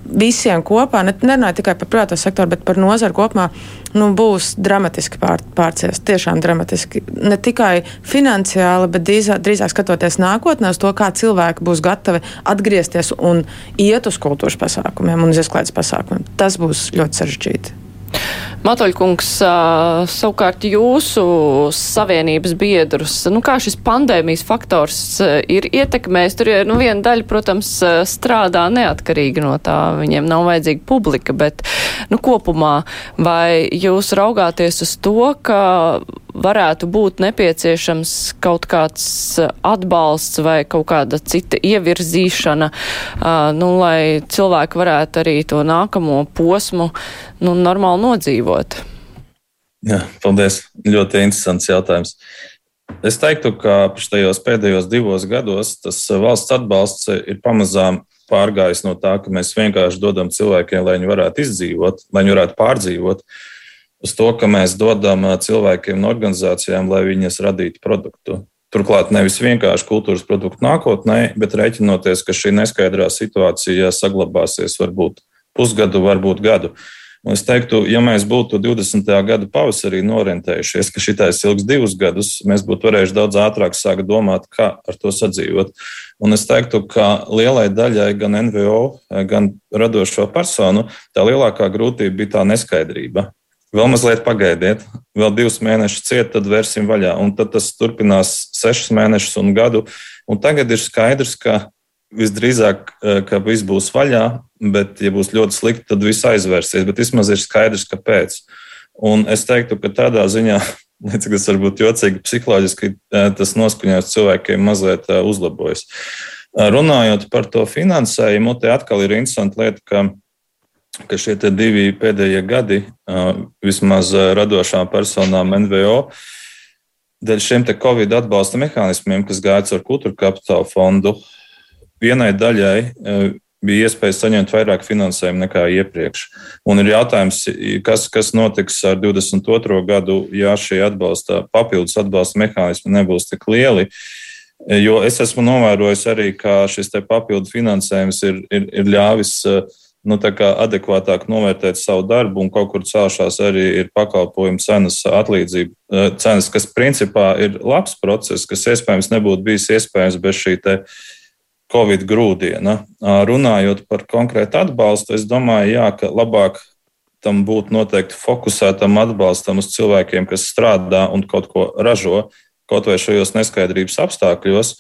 visiem kopā, ne, nerunāju tikai par privāto sektoru, bet par nozaru kopumā, nu, būs dramatiski pār, pārcies. Tiešām dramatiski. Ne tikai finansiāli, bet drīzāk, drīzāk skatoties nākotnē uz to, kā cilvēki būs gatavi atgriezties un iet uz kultūras pasākumiem un uz izklaides pasākumiem. Tas būs ļoti sarežģīti. Matoļkungs, savukārt jūsu savienības biedrus, nu kā šis pandēmijas faktors ir ietekmējis? Tur ir, nu, viena daļa, protams, strādā neatkarīgi no tā, viņiem nav vajadzīga publika, bet, nu, kopumā vai jūs raugāties uz to, ka varētu būt nepieciešams kaut kāds atbalsts vai kaut kāda cita ievirzīšana, nu, lai cilvēki varētu arī to nākamo posmu nu, normāli nodzīvot? Jā, paldies. Ļoti interesants jautājums. Es teiktu, ka šajos pēdējos divos gados tas valsts atbalsts ir pamazām pārgājis no tā, ka mēs vienkārši dodam cilvēkiem, lai viņi varētu izdzīvot, lai viņi varētu pārdzīvot, uz to, ka mēs dodam cilvēkiem un organizācijām, lai viņas radītu produktu. Turklāt nevis vienkārši kultūras produktu nākotnē, bet rēķinoties, ka šī neskaidrā situācija saglabāsies varbūt pusgadu, varbūt gadu. Un es teiktu, ja mēs būtu 20. gada pavasarī norientējušies, ka šitais ilgs divus gadus, mēs būtu varējuši daudz ātrāk sākt domāt, kā ar to sadzīvot. Un es teiktu, ka lielai daļai gan NVO, gan radošo personu tā lielākā grūtība bija tā neskaidrība. Vēl mazliet pagaidiet, vēl divus mēnešus ciet, tad vērsim vaļā. Un tad tas turpinās sešus mēnešus un gadu. Un tagad ir skaidrs, ka visdrīzāk, eh, ka viss būs vaļā, bet, ja būs ļoti slikti, tad viss aizvērsies. Bet vismaz ir skaidrs, kāpēc. Un es teiktu, ka tādā ziņā, cik tas var būt jocīgi, psiholoģiski tas noskaņojums cilvēkiem mazliet uzlabojas. Runājot par to finansējumu, te atkal ir interesanti lieta, ka, ka šie divi pēdējie gadi, vismaz radošām personām NVO, dēļ šiem Covid atbalsta mehānismiem, kas gāja ar kultūra kapitāla fondu, vienai daļai bija iespēja saņemt vairāk finansējumu nekā iepriekš. Un ir jautājums, kas, kas notiks ar 22. gadu, ja šie atbalsta, papildus atbalsta mehānismi nebūs tik lieli. Jo es esmu novērojis arī, ka šis papildu finansējums ir, ir, ir ļāvis nu, adekvātāk novērtēt savu darbu, un kaut kur celšās arī ir pakalpojumu cenas atlīdzība, cenas, kas principā ir labs process, kas iespējams nebūtu bijis iespējams bez šī Covid grūdiena. Runājot par konkrētu atbalstu, es domāju, jā, ka labāk tam būtu noteikti fokusētam atbalstam uz cilvēkiem, kas strādā un kaut ko ražo, kaut vai šajos neskaidrības apstākļos.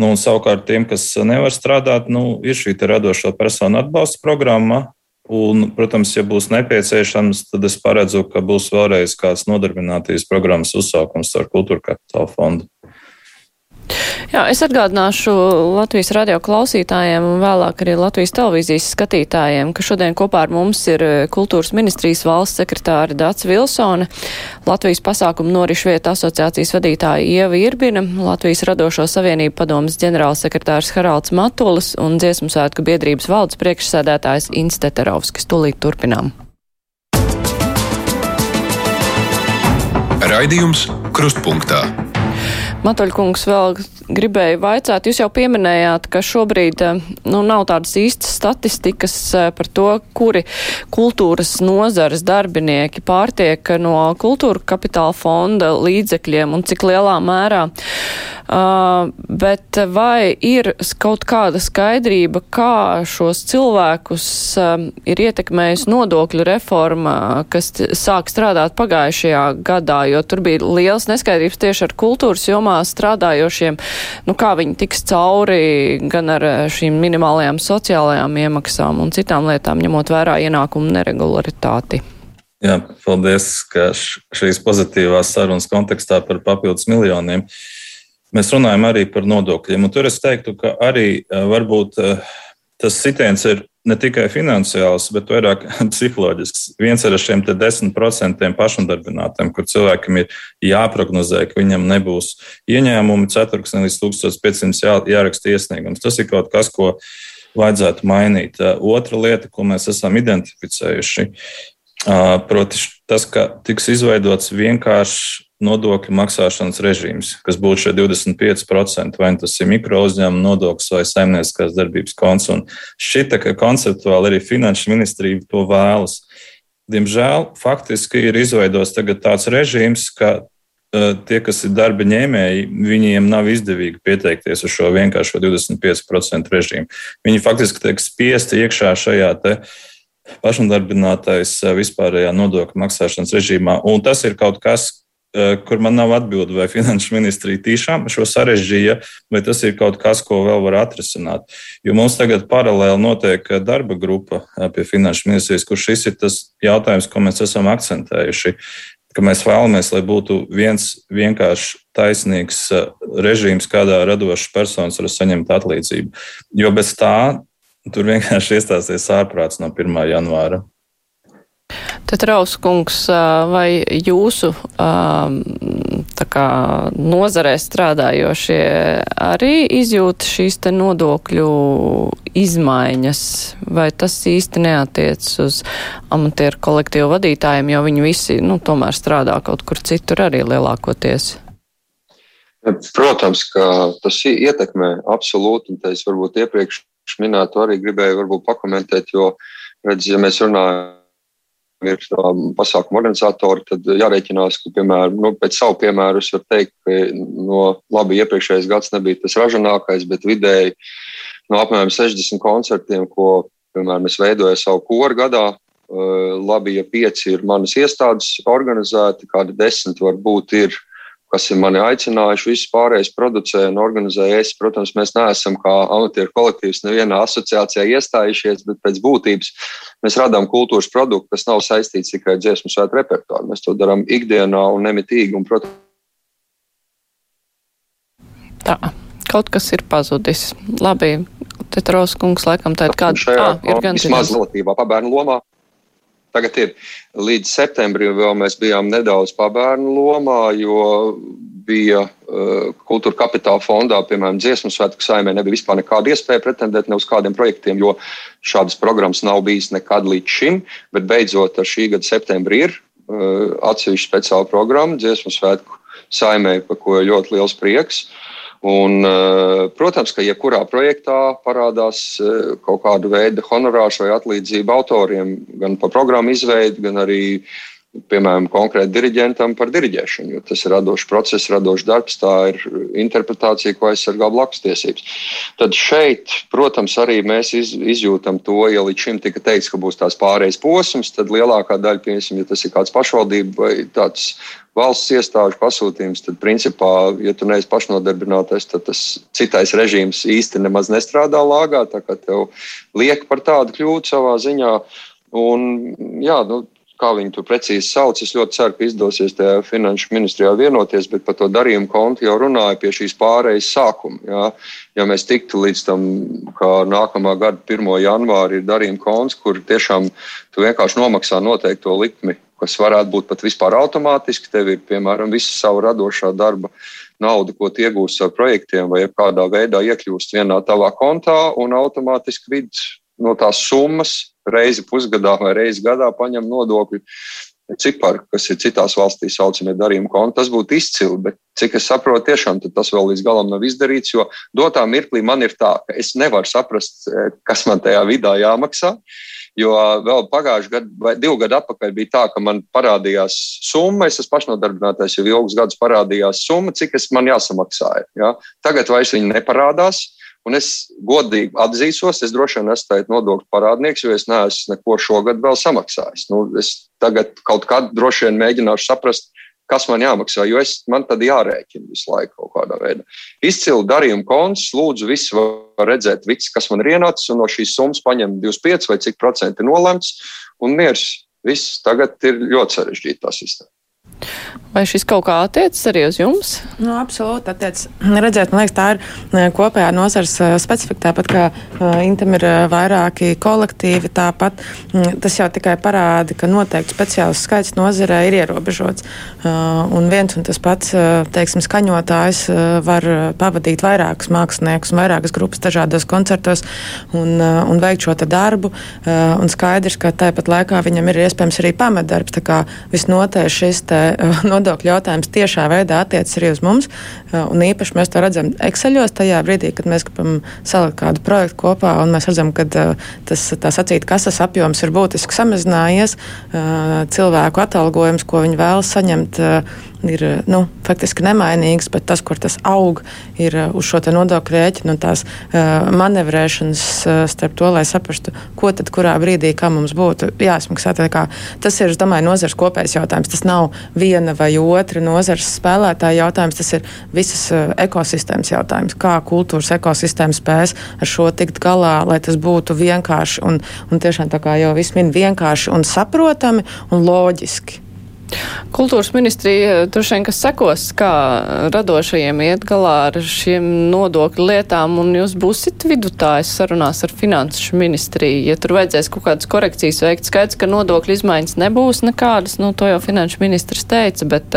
Nu, un savukārt tiem, kas nevar strādāt, nu, ir šī radošo personu atbalsta programma. Un, protams, ja būs nepieciešams, tad es paredzu, ka būs vēlreiz kāds nodarbinātības programmas uzsākums ar kultūra kapitāla fondu. Jā, es atgādināšu Latvijas radio klausītājiem un vēlāk arī Latvijas televīzijas skatītājiem, ka šodien kopā ar mums ir eh, kultūras ministrijas valsts sekretāra Dats Vilsone, Latvijas pasākumu norišu vietu asociācijas vadītāja Ieva Irbina, Latvijas radošo savienību padomas ģenerālsekretārs Haralds Matulis un dziesmu svētku biedrības valdes priekšsēdētājs Insteterovskis. Tūlīt turpinām. Raidījums Krustpunktā. Matoļkungs vēl gribēju vaicāt, jūs jau pieminējāt, ka šobrīd eh, nu, nav tādas īstas statistikas eh, par to, kuri kultūras nozares darbinieki pārtiek no kultūra kapitāla fonda līdzekļiem un cik lielā mērā. Uh, bet vai ir kaut kāda skaidrība, kā šos cilvēkus uh, ir ietekmējusi nodokļu reforma, kas sāk strādāt pagājušajā gadā, jo tur bija liels neskaidrības tieši ar kultūras jomā strādājošiem. Nu, kā viņi tiks cauri gan ar eh, šīm minimālajām sociālajām iemaksām un citām lietām, ņemot vērā ienākumu neregularitāti. Jā, paldies, ka šīs pozitīvās sarunas kontekstā par papildus miljoniem mēs runājam arī par nodokļiem. Un tur es teiktu, ka arī eh, varbūt eh, tas sitiens ir ne tikai finansiāls, bet vairāk psiholoģisks. Viens ir ar šiem 10% pašnodarbinātiem, kur cilvēkam ir jāprognozē, ka viņam nebūs ieņēmumi ceturksnī līdz 1500 jā, jāraksta iesniegums. Tas ir kaut kas, ko vajadzētu mainīt. Otra lieta, ko mēs esam identificējuši, proti, tas, ka tiks izveidots vienkāršs nodokļu maksāšanas režīms, kas būtu šie 25%, vai nu tas ir mikro uzņēmuma nodoklis vai saimnieciskās darbības konts. Un šķita, ka konceptuāli arī Finanšu ministrija to vēlas. Diemžēl faktiski ir izveidots tāds režīms, ka uh, tie, kas ir darba ņēmēji, viņiem nav izdevīgi pieteikties uz šo vienkāršo 25% režīmu. Viņi faktiski tiek spiesti iekšā šajā te, pašnodarbinātais vispārējā nodokļu maksāšanas režīmā. Un tas ir kaut kas, kur man nav atbildi, vai finanšu ministrija tiešām šo sarežģīja, vai tas ir kaut kas, ko vēl var atrisināt. Jo mums tagad paralēli notiek eh, darba grupa eh, pie finanšu ministrijas, kur šis ir tas jautājums, ko mēs esam akcentējuši. Mēs vēlamies, lai būtu viens vienkārši taisnīgs režīms, kādā radošs personis var saņemt atlīdzību. Jo bez tā tur vienkārši iestāsies ārprāts no 1. janvāra. Tad Rauskungs, vai jūsu kā, nozarē strādājošie arī izjūt šīs te nodokļu izmaiņas, vai tas īsti neatiec uz amatieru kolektīvu vadītājiem, jo viņi visi, nu, tomēr strādā kaut kur citur arī lielākoties? Protams, ka tas ietekmē absolūti, un te es varbūt iepriekš minētu arī gribēju varbūt pakomentēt, jo, redz, ja mēs runājam ir um, pasākuma organizatori, tad jārēķinās, ka, piemēram, nu, pēc savu piemēru es varu teikt, ka no labi iepriekšējais gads nebija tas ražanākais, bet vidēji no apmēram 60 koncertiem, ko, piemēram, es veidoju savu koru gadā, uh, labi, ja pieci ir manas iestādes organizēti, kādi desmit varbūt ir kas ir mani aicinājuši, visus pārējais producē un organizē es. Protams, mēs neesam kā amatieru kolektīvs nevienā asociācijā iestājušies, bet pēc būtības mēs radām kultūras produktu, kas nav saistīts tikai ar dziesmu svētku repertuāru. Mēs to darām ikdienā un nemitīgi. Un, protams, Tā, kaut kas ir pazudis. Labi, Tetros kungs laikam tāda kāda. Šajā, ah, ir gan vismaz relatīvā pabērnu lomā. Tagad ir līdz septembrim vēl mēs bijām nedaudz pabērnu lomā, jo bija uh, kultūra kapitāla fondā, piemēram, dziesmu svētku saimē, nebija vispār nekāda iespēja pretendēt ne uz kādiem projektiem, jo šādas programmas nav bijis nekad līdz šim, bet beidzot ar šī gada septembri ir uh, atsevišķa speciāla programma dziesmu svētku saimē, par ko ļoti liels prieks. Uh, Un, eh, protams, ka jebkurā projektā parādās eh, kaut kāda veida honorārs vai atlīdzība autoriem gan par programmu izveidi, gan arī, piemēram, konkrēti diriģentam par diriģēšanu. Jo tas ir radošs process, radošs darbs, tā ir interpretācija, ko aizsargā blakus tiesības. Tad šeit, protams, arī mēs iz, izjūtam to, ja līdz šim tika teikts, ka būs tās pārējais posms, tad lielākā daļa, piemēram, ja tas ir kāds pašvaldība vai tāds valsts iestāžu pasūtījums, tad, principā, ja tu neesi pašnodarbinātais, tad tas citais režīms īsti nemaz nestrādā lāgā. Tā kā tev liek par tādu kļūt savā ziņā. Un, jā, nu, kā viņi to precīzi sauc. Es ļoti ceru, ka izdosies tajā finanšu ministrijā vienoties, bet par to darījumu kontu jau runāja pie šīs pārējas sākuma. Jā. Ja mēs tiktu līdz tam, ka nākamā gada 1. janvāra ir darījuma konts, kur tiešām tu vienkārši nomaksā noteikto likmi kas varētu būt pat vispār automātiski. Tev ir, piemēram, visa savu radošā darba nauda, ko iegūst ar projektiem, vai kādā veidā iekļūst vienā tavā kontā, un automātiski vidus no tās summas reizi pusgadā vai reizi gadā paņem nodokļu cipari, kas ir citās valstīs saucamie darījuma konti. Tas būtu izcili, bet cik es saprotu, tiešām tas vēl līdz galam nav izdarīts, jo dotā mirklī man ir tā, ka es nevaru saprast, eh, kas man tajā vidā jāmaksā. Jo vēl pagājušajā gadā, vai divu gadu atpakaļ, bija tā, ka man parādījās summa, es esmu pašnodarbinātais jau ilgus gadus, parādījās summa, cik es man jāsamaksāja. Ja? Tagad vairs viņa neparādās. Un es godīgi atzīšos, es droši vien esmu nodokļu parādnieks, jo es neesmu neko šogad vēl samaksājis. Nu, es tagad kaut kad droši vien mēģināšu saprast, kas man jāmaksā, jo es, man tad jārēķina visu laiku kaut kādā veidā. Izcili darījuma konts, lūdzu, viss var redzēt, viss, kas man ir ienācis, un no šīs summas paņem 25 vai cik procenti nolemts, un miers. Viss tagad ir ļoti sarežģīta sistēma. Vai šis kaut kā attiecas arī uz jums? Nu, absolūti, attiecas. Redzēt, man liekas, tā ir e, kopējā nozars e, specifika. Tāpat kā uh, Intam ir uh, vairāki kolektīvi, tāpat mm, tas jau tikai parāda, ka noteikti speciāls skaits nozarē ir ierobežots. Uh, un viens un tas pats, teiksim, skaņotājs var pavadīt vairākus māksliniekus un vairākas grupas dažādos koncertos un, un veikt šo darbu. Un skaidrs, ka tāpat laikā viņam ir iespējams arī pamatdarbs. Tā kā visnotaļ šis te nodokļu jautājums tiešā veidā attiecas arī uz mums. Un īpaši mēs to redzam Exceļos tajā brīdī, kad mēs gribam salikt kādu projektu kopā, un mēs redzam, ka tas tā sacīt kases apjoms ir būtiski samazinājies. Cilvēku atalgojums, ko viņi vēlas saņemt ir nu, faktiski nemainīgs, bet tas, kur tas aug, ir uz šo nodokļu rēķinu un tās uh, manevrēšanas uh, starp to, lai saprastu, ko tad kurā brīdī, kā mums būtu jāsmaksā. Tas ir, es domāju, nozars kopējs jautājums. Tas nav viena vai otra nozars spēlētāja jautājums, tas ir visas uh, ekosistēmas jautājums. Kā kultūras ekosistēma spēs ar šo tikt galā, lai tas būtu vienkārši un, un tiešām tā kā jau viss min vienkārši un saprotami un loģiski. Kultūras ministrija droši vien, kas sekos, kā radošajiem iet galā ar šiem nodokļu lietām, un jūs būsit vidutājs sarunās ar finanšu ministriju. Ja tur vajadzēs kaut kādas korekcijas veikt, skaidrs, ka nodokļu izmaiņas nebūs nekādas, nu, to jau finanšu ministrs teica, bet,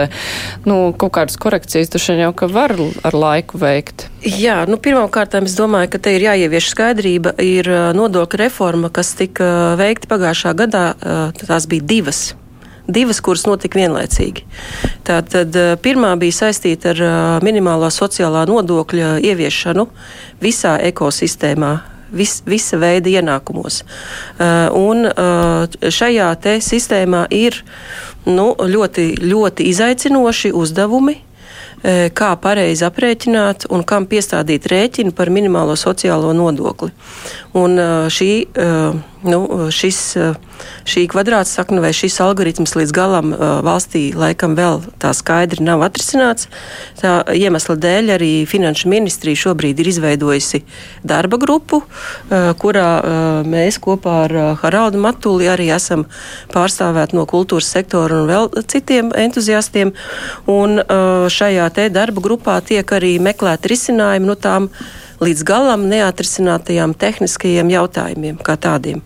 nu, kaut kādas korekcijas droši vien jau, ka var ar laiku veikt. Jā, nu, pirmkārt, es domāju, ka te ir jāievieš skaidrība. Ir nodokļu reforma, kas tika veikta pagājušā gadā, tās bija divas divas, kuras notika vienlaicīgi. Tātad eh, pirmā bija saistīta ar eh, minimālā sociālā nodokļa ieviešanu visā ekosistēmā. Vis, visa veida ienākumos. Uh, un uh, šajā sistēmā ir nu, ļoti, ļoti izaicinoši uzdevumi, kā pareizi aprēķināt un kam piestādīt rēķinu par minimālo sociālo nodokli. Un šī, nu, šis, šī kvadrātsakne vai šis algoritms līdz galam valstī laikam vēl tā skaidri nav atrisināts. Tā iemesla dēļ arī Finanšu ministrija šobrīd ir izveidojusi darba grupu, kurā mēs kopā ar Haraldu Matuli arī esam pārstāvēti no kultūras sektora un vēl citiem entuziastiem. Un šajā te darba grupā tiek arī meklēti risinājumi no tām līdz galam neatrisinātajām tehniskajiem jautājumiem kā tādiem.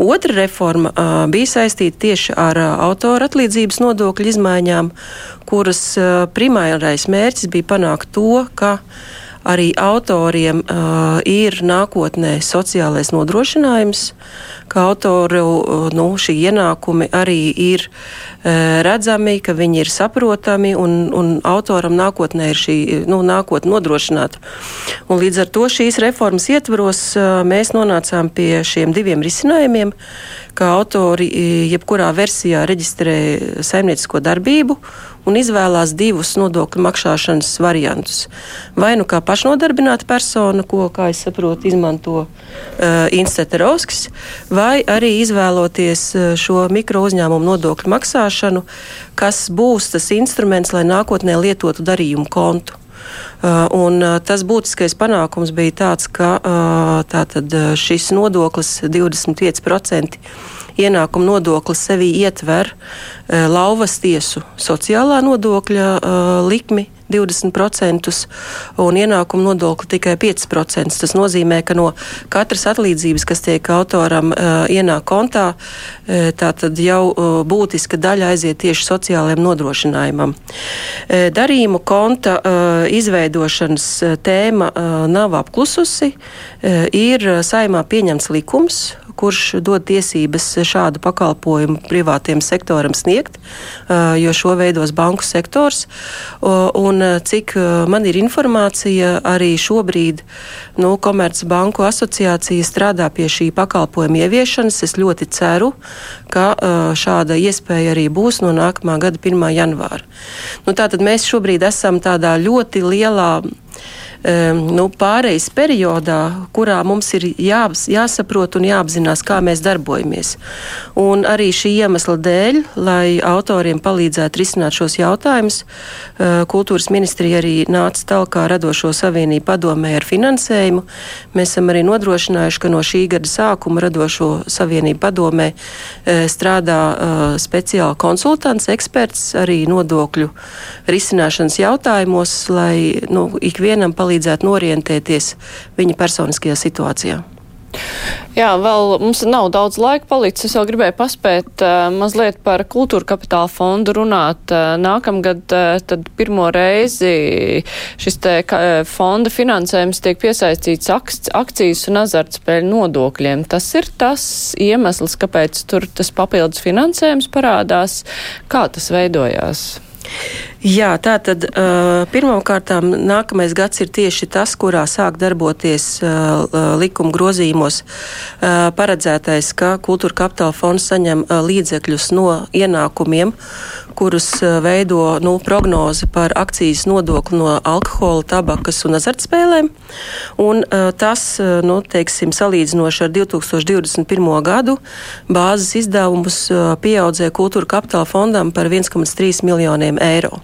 Otra reforma uh, bija saistīta tieši ar uh, autora atlīdzības nodokļu izmaiņām, kuras uh, primārais mērķis bija panākt to, ka arī autoriem uh, ir nākotnē sociālais nodrošinājums, ka autoru uh, nu, šī ienākumi arī ir uh, redzami, ka viņi ir saprotami un, un autoram nākotnē ir šī nu, nākotne nodrošināta. Un līdz ar to šīs reformas ietvaros uh, mēs nonācām pie šiem diviem risinājumiem, ka autori jebkurā versijā reģistrē saimniecisko darbību un izvēlās divus nodokļu maksāšanas variantus. Vai nu kā pašnodarbināta persona, ko, kā es saprotu, izmanto uh, Institūta Rauskis, vai arī izvēloties šo mikro uzņēmumu nodokļu maksāšanu, kas būs tas instruments, lai nākotnē lietotu darījumu kontu. Uh, un uh, tas būtiskais panākums bija tāds, ka uh, tātad, šis nodoklis 25% ienākuma nodoklis sevī ietver lauvas tiesu sociālā nodokļa likmi 20% un ienākuma nodokli tikai 5%. Tas nozīmē, ka no katras atlīdzības, kas tiek autoram uh, ienāk kontā, uh, tā tad jau uh, būtiska daļa aiziet tieši sociālajiem nodrošinājumam. Uh, darījumu konta uh, izveidošanas tēma uh, nav apklususi. Uh, ir saimā pieņemts likums, kurš dod tiesības šādu pakalpojumu privātiem sektoram sniegt, jo šo veidos banku sektors. Un cik man ir informācija, arī šobrīd nu, Komercbanku asociācija strādā pie šī pakalpojuma ieviešanas. Es ļoti ceru, ka šāda iespēja arī būs no nākamā gada 1. janvāra. Nu, tātad mēs šobrīd esam tādā ļoti lielā nu, pārejas periodā, kurā mums ir jā, jāsaprot un jāapzinās, kā mēs darbojamies. Un arī šī iemesla dēļ, lai autoriem palīdzētu risināt šos jautājumus, e, kultūras ministrija arī nāca talkā radošo savienību padomē ar finansējumu. Mēs esam arī nodrošinājuši, ka no šī gada sākuma radošo savienību padomē e, strādā e, speciāli konsultants, eksperts arī nodokļu risināšanas jautājumos, lai nu, ikvienam palīdzētu palīdzētu norientēties viņa personiskajā situācijā. Jā, vēl mums nav daudz laika palicis. Es vēl gribēju paspēt uh, mazliet par kultūra kapitāla fondu runāt. Uh, nākamgad uh, tad pirmo reizi šis te uh, fonda finansējums tiek piesaistīts akc akcijas un azartspēļu nodokļiem. Tas ir tas iemesls, kāpēc tur tas papildus finansējums parādās. Kā tas veidojās? Jā, tā tad pirmkārt, nākamais gads ir tieši tas, kurā sāk darboties likuma grozījumos paredzētais, ka kultūra kapitāla fonds saņem līdzekļus no ienākumiem, kurus veido nu, prognozi par akcijas nodokli no alkohola, tabakas un azartspēlēm. Un, tas, nu, teiksim, salīdzinoši ar 2021. gadu, bāzes izdevumus pieaudzēja kultūra kapitāla fondam par 1,3 miljoniem eiro.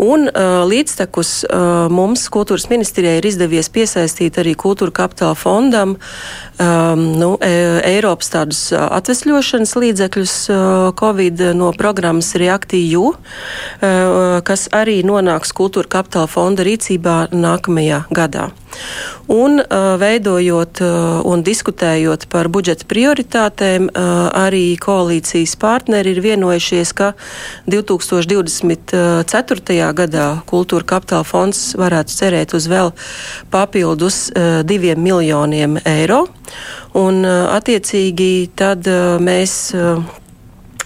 Un uh, līdztekus uh, mums kultūras ministrijai ir izdevies piesaistīt arī kultūra kapitāla fondam um, nu, e Eiropas tādus uh, atvesļošanas līdzekļus uh, Covid no programmas Reaktiju, uh, kas arī nonāks kultūra kapitāla fonda rīcībā nākamajā gadā. Un uh, veidojot uh, un diskutējot par budžeta prioritātēm, uh, arī koalīcijas partneri ir vienojušies, ka 2024. gadā kultūra kapitāla fonds varētu cerēt uz vēl papildus diviem miljoniem eiro. Un, attiecīgi, tad mēs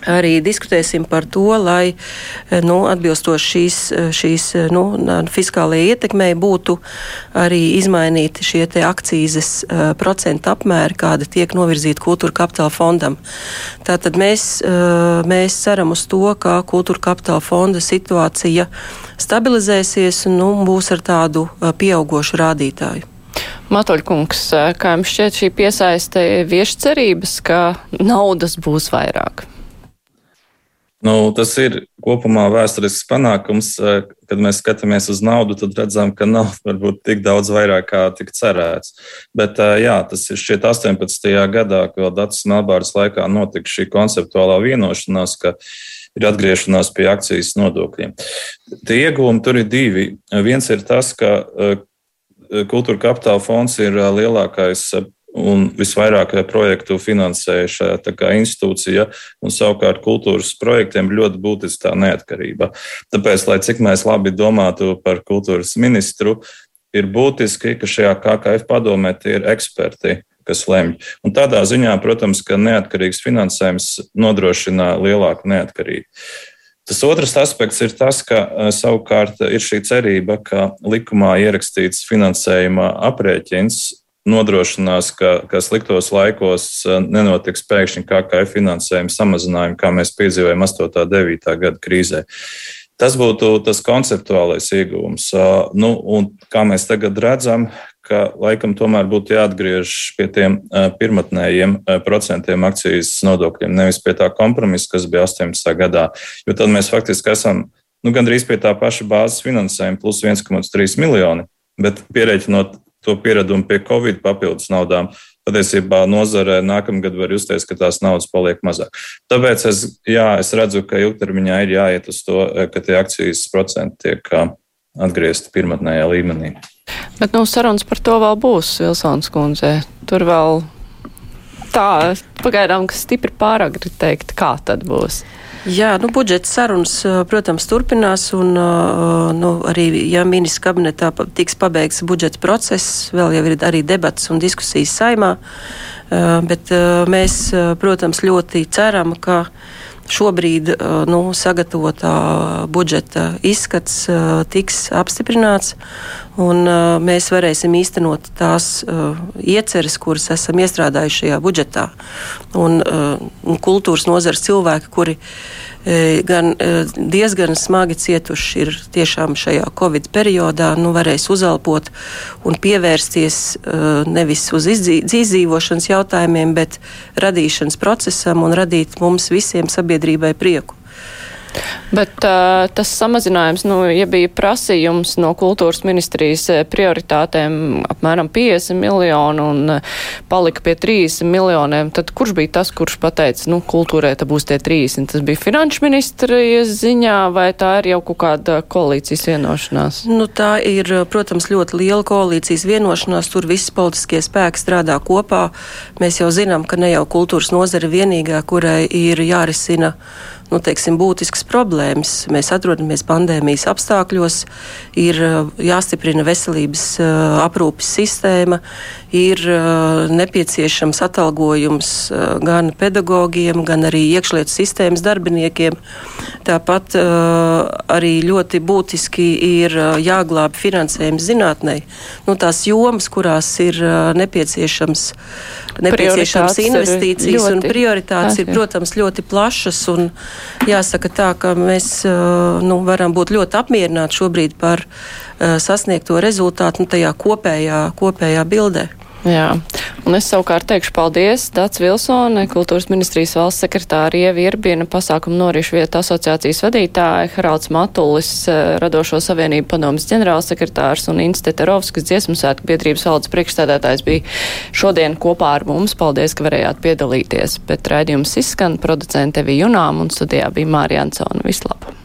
arī diskutēsim par to, lai eh, nu, atbilstoši šīs, eh, šīs eh, nu, fiskālajai ietekmei būtu arī izmainīti šie akcijas procentu apmēri, kāda tiek novirzīta kultūra kapitāla fondam. Tātad mēs, mēs ceram uz to, ka kultūra kapitāla fonda situācija stabilizēsies un nu, būs ar tādu pieaugošu rādītāju. Matoļkungs, kā jums šķiet šī piesaiste vieš cerības, ka naudas būs vairāk? Nu, tas ir kopumā vēsturisks panākums. Kad mēs skatāmies uz naudu, tad redzam, ka nav varbūt tik daudz vairāk, kā tika cerēts. Bet jā, tas ir šķiet 18. gadā, kad vēl Dācis Melbāras laikā notika šī konceptuālā vienošanās, ka ir atgriešanās pie akcijas nodokļiem. Tie iegūmi tur ir divi. Viens ir tas, ka Kultūra kapitāla fonds ir lielākais un visvairāk projektu finansējušā institūcija, un savukārt kultūras projektiem ļoti būtiska tā neatkarība. Tāpēc, lai cik mēs labi domātu par kultūras ministru, ir būtiski, ka šajā KKF padomē tie ir eksperti, kas lemj. Un tādā ziņā, protams, ka neatkarīgs finansējums nodrošina lielāku neatkarību. Tas otrs aspekts ir tas, ka eh, savukārt ir šī cerība, ka likumā ierakstīts finansējuma aprēķins nodrošinās, ka, ka sliktos laikos eh, nenotiks pēkšņi KKF finansējuma samazinājumi, kā mēs piedzīvojam 8. un 9. gada krīzē. Tas būtu tas konceptuālais iegūms. Eh, nu, un, kā mēs tagad redzam, ka laikam tomēr būtu jāatgriežas pie tiem pirmotnējiem procentiem akcijas nodokļiem, nevis pie tā kompromisa, kas bija 18. gadā. Jo tad mēs faktiski esam nu, gandrīz pie tā paša bāzes finansējuma, plus 1,3 miljoni. Bet pierēķinot to pieredumu pie Covid papildus naudām, patiesībā nozarē nākamgad var justies, ka tās naudas paliek mazāk. Tāpēc es, jā, es redzu, ka ilgtermiņā ir jāiet uz to, ka tie akcijas procenti tiek atgriezti pirmotnējā līmenī. Bet nu, sarunas par to vēl būs, Vilsons kundze. Tur vēl tā, pagaidām, kas stipri pāragri teikt, kā tad būs. Jā, nu, budžeta sarunas, protams, turpinās, un nu, arī, ja ministra kabinetā tiks pabeigts budžeta process, vēl jau ir arī debats un diskusijas saimā, bet mēs, protams, ļoti ceram, ka Šobrīd nu, sagatavotā budžeta izskats tiks apstiprināts, un uh, mēs varēsim īstenot tās ieceres, kuras esam iestrādājuši šajā budžetā. Un, un kultūras nozares cilvēki, kuri E, gan e, diezgan smagi cietuši ir tiešām šajā Covid periodā, nu, varēs uzelpot un pievērsties e, nevis uz izdzīvošanas jautājumiem, bet radīšanas procesam un radīt mums visiem sabiedrībai prieku. Bet uh, tas samazinājums, nu, ja bija prasījums no kultūras ministrijas prioritātēm apmēram 50 miljonu un palika pie 30 miljoniem, tad kurš bija tas, kurš pateica, nu, kultūrē tā būs tie 30? Tas bija finanšu ministrijas ziņā vai tā ir jau kaut kāda koalīcijas vienošanās? Nu, tā ir, protams, ļoti liela koalīcijas vienošanās. Tur visi politiskie spēki strādā kopā. Mēs jau zinām, ka ne jau kultūras nozare vienīgā, kurai ir jārisina nu, teiksim, būtiskas problēmas. Mēs atrodamies pandēmijas apstākļos, ir uh, jāstiprina veselības uh, aprūpes sistēma, ir uh, nepieciešams atalgojums gan pedagogiem, gan arī iekšlietu sistēmas darbiniekiem. Tāpat arī ļoti būtiski ir jāglābj finansējums zinātnē. Nu, tās jomas, kurās ir nepieciešams, nepieciešams investīcijas un prioritātes, ir, protams, ļoti plašas. Jāsaka tā, ka mēs nu, varam būt ļoti apmierināti šobrīd par sasniegto rezultātu nu, tajā kopējā, kopējā bildē. Jā, un es savukārt teikšu paldies Dats Vilsone, kultūras ministrijas valsts sekretāra Ieva Irbiena, pasākumu norišu vietu asociācijas vadītāja, Haralds Matulis, Radošo savienību padomas ģenerālsekretārs un Inste Terovskas dziesmu svētku biedrības valdes priekšstādātājs bija šodien kopā ar mums. Paldies, ka varējāt piedalīties, bet raidījums izskan producente Evi Junām un studijā bija Mārija Ansona. Vislabāk!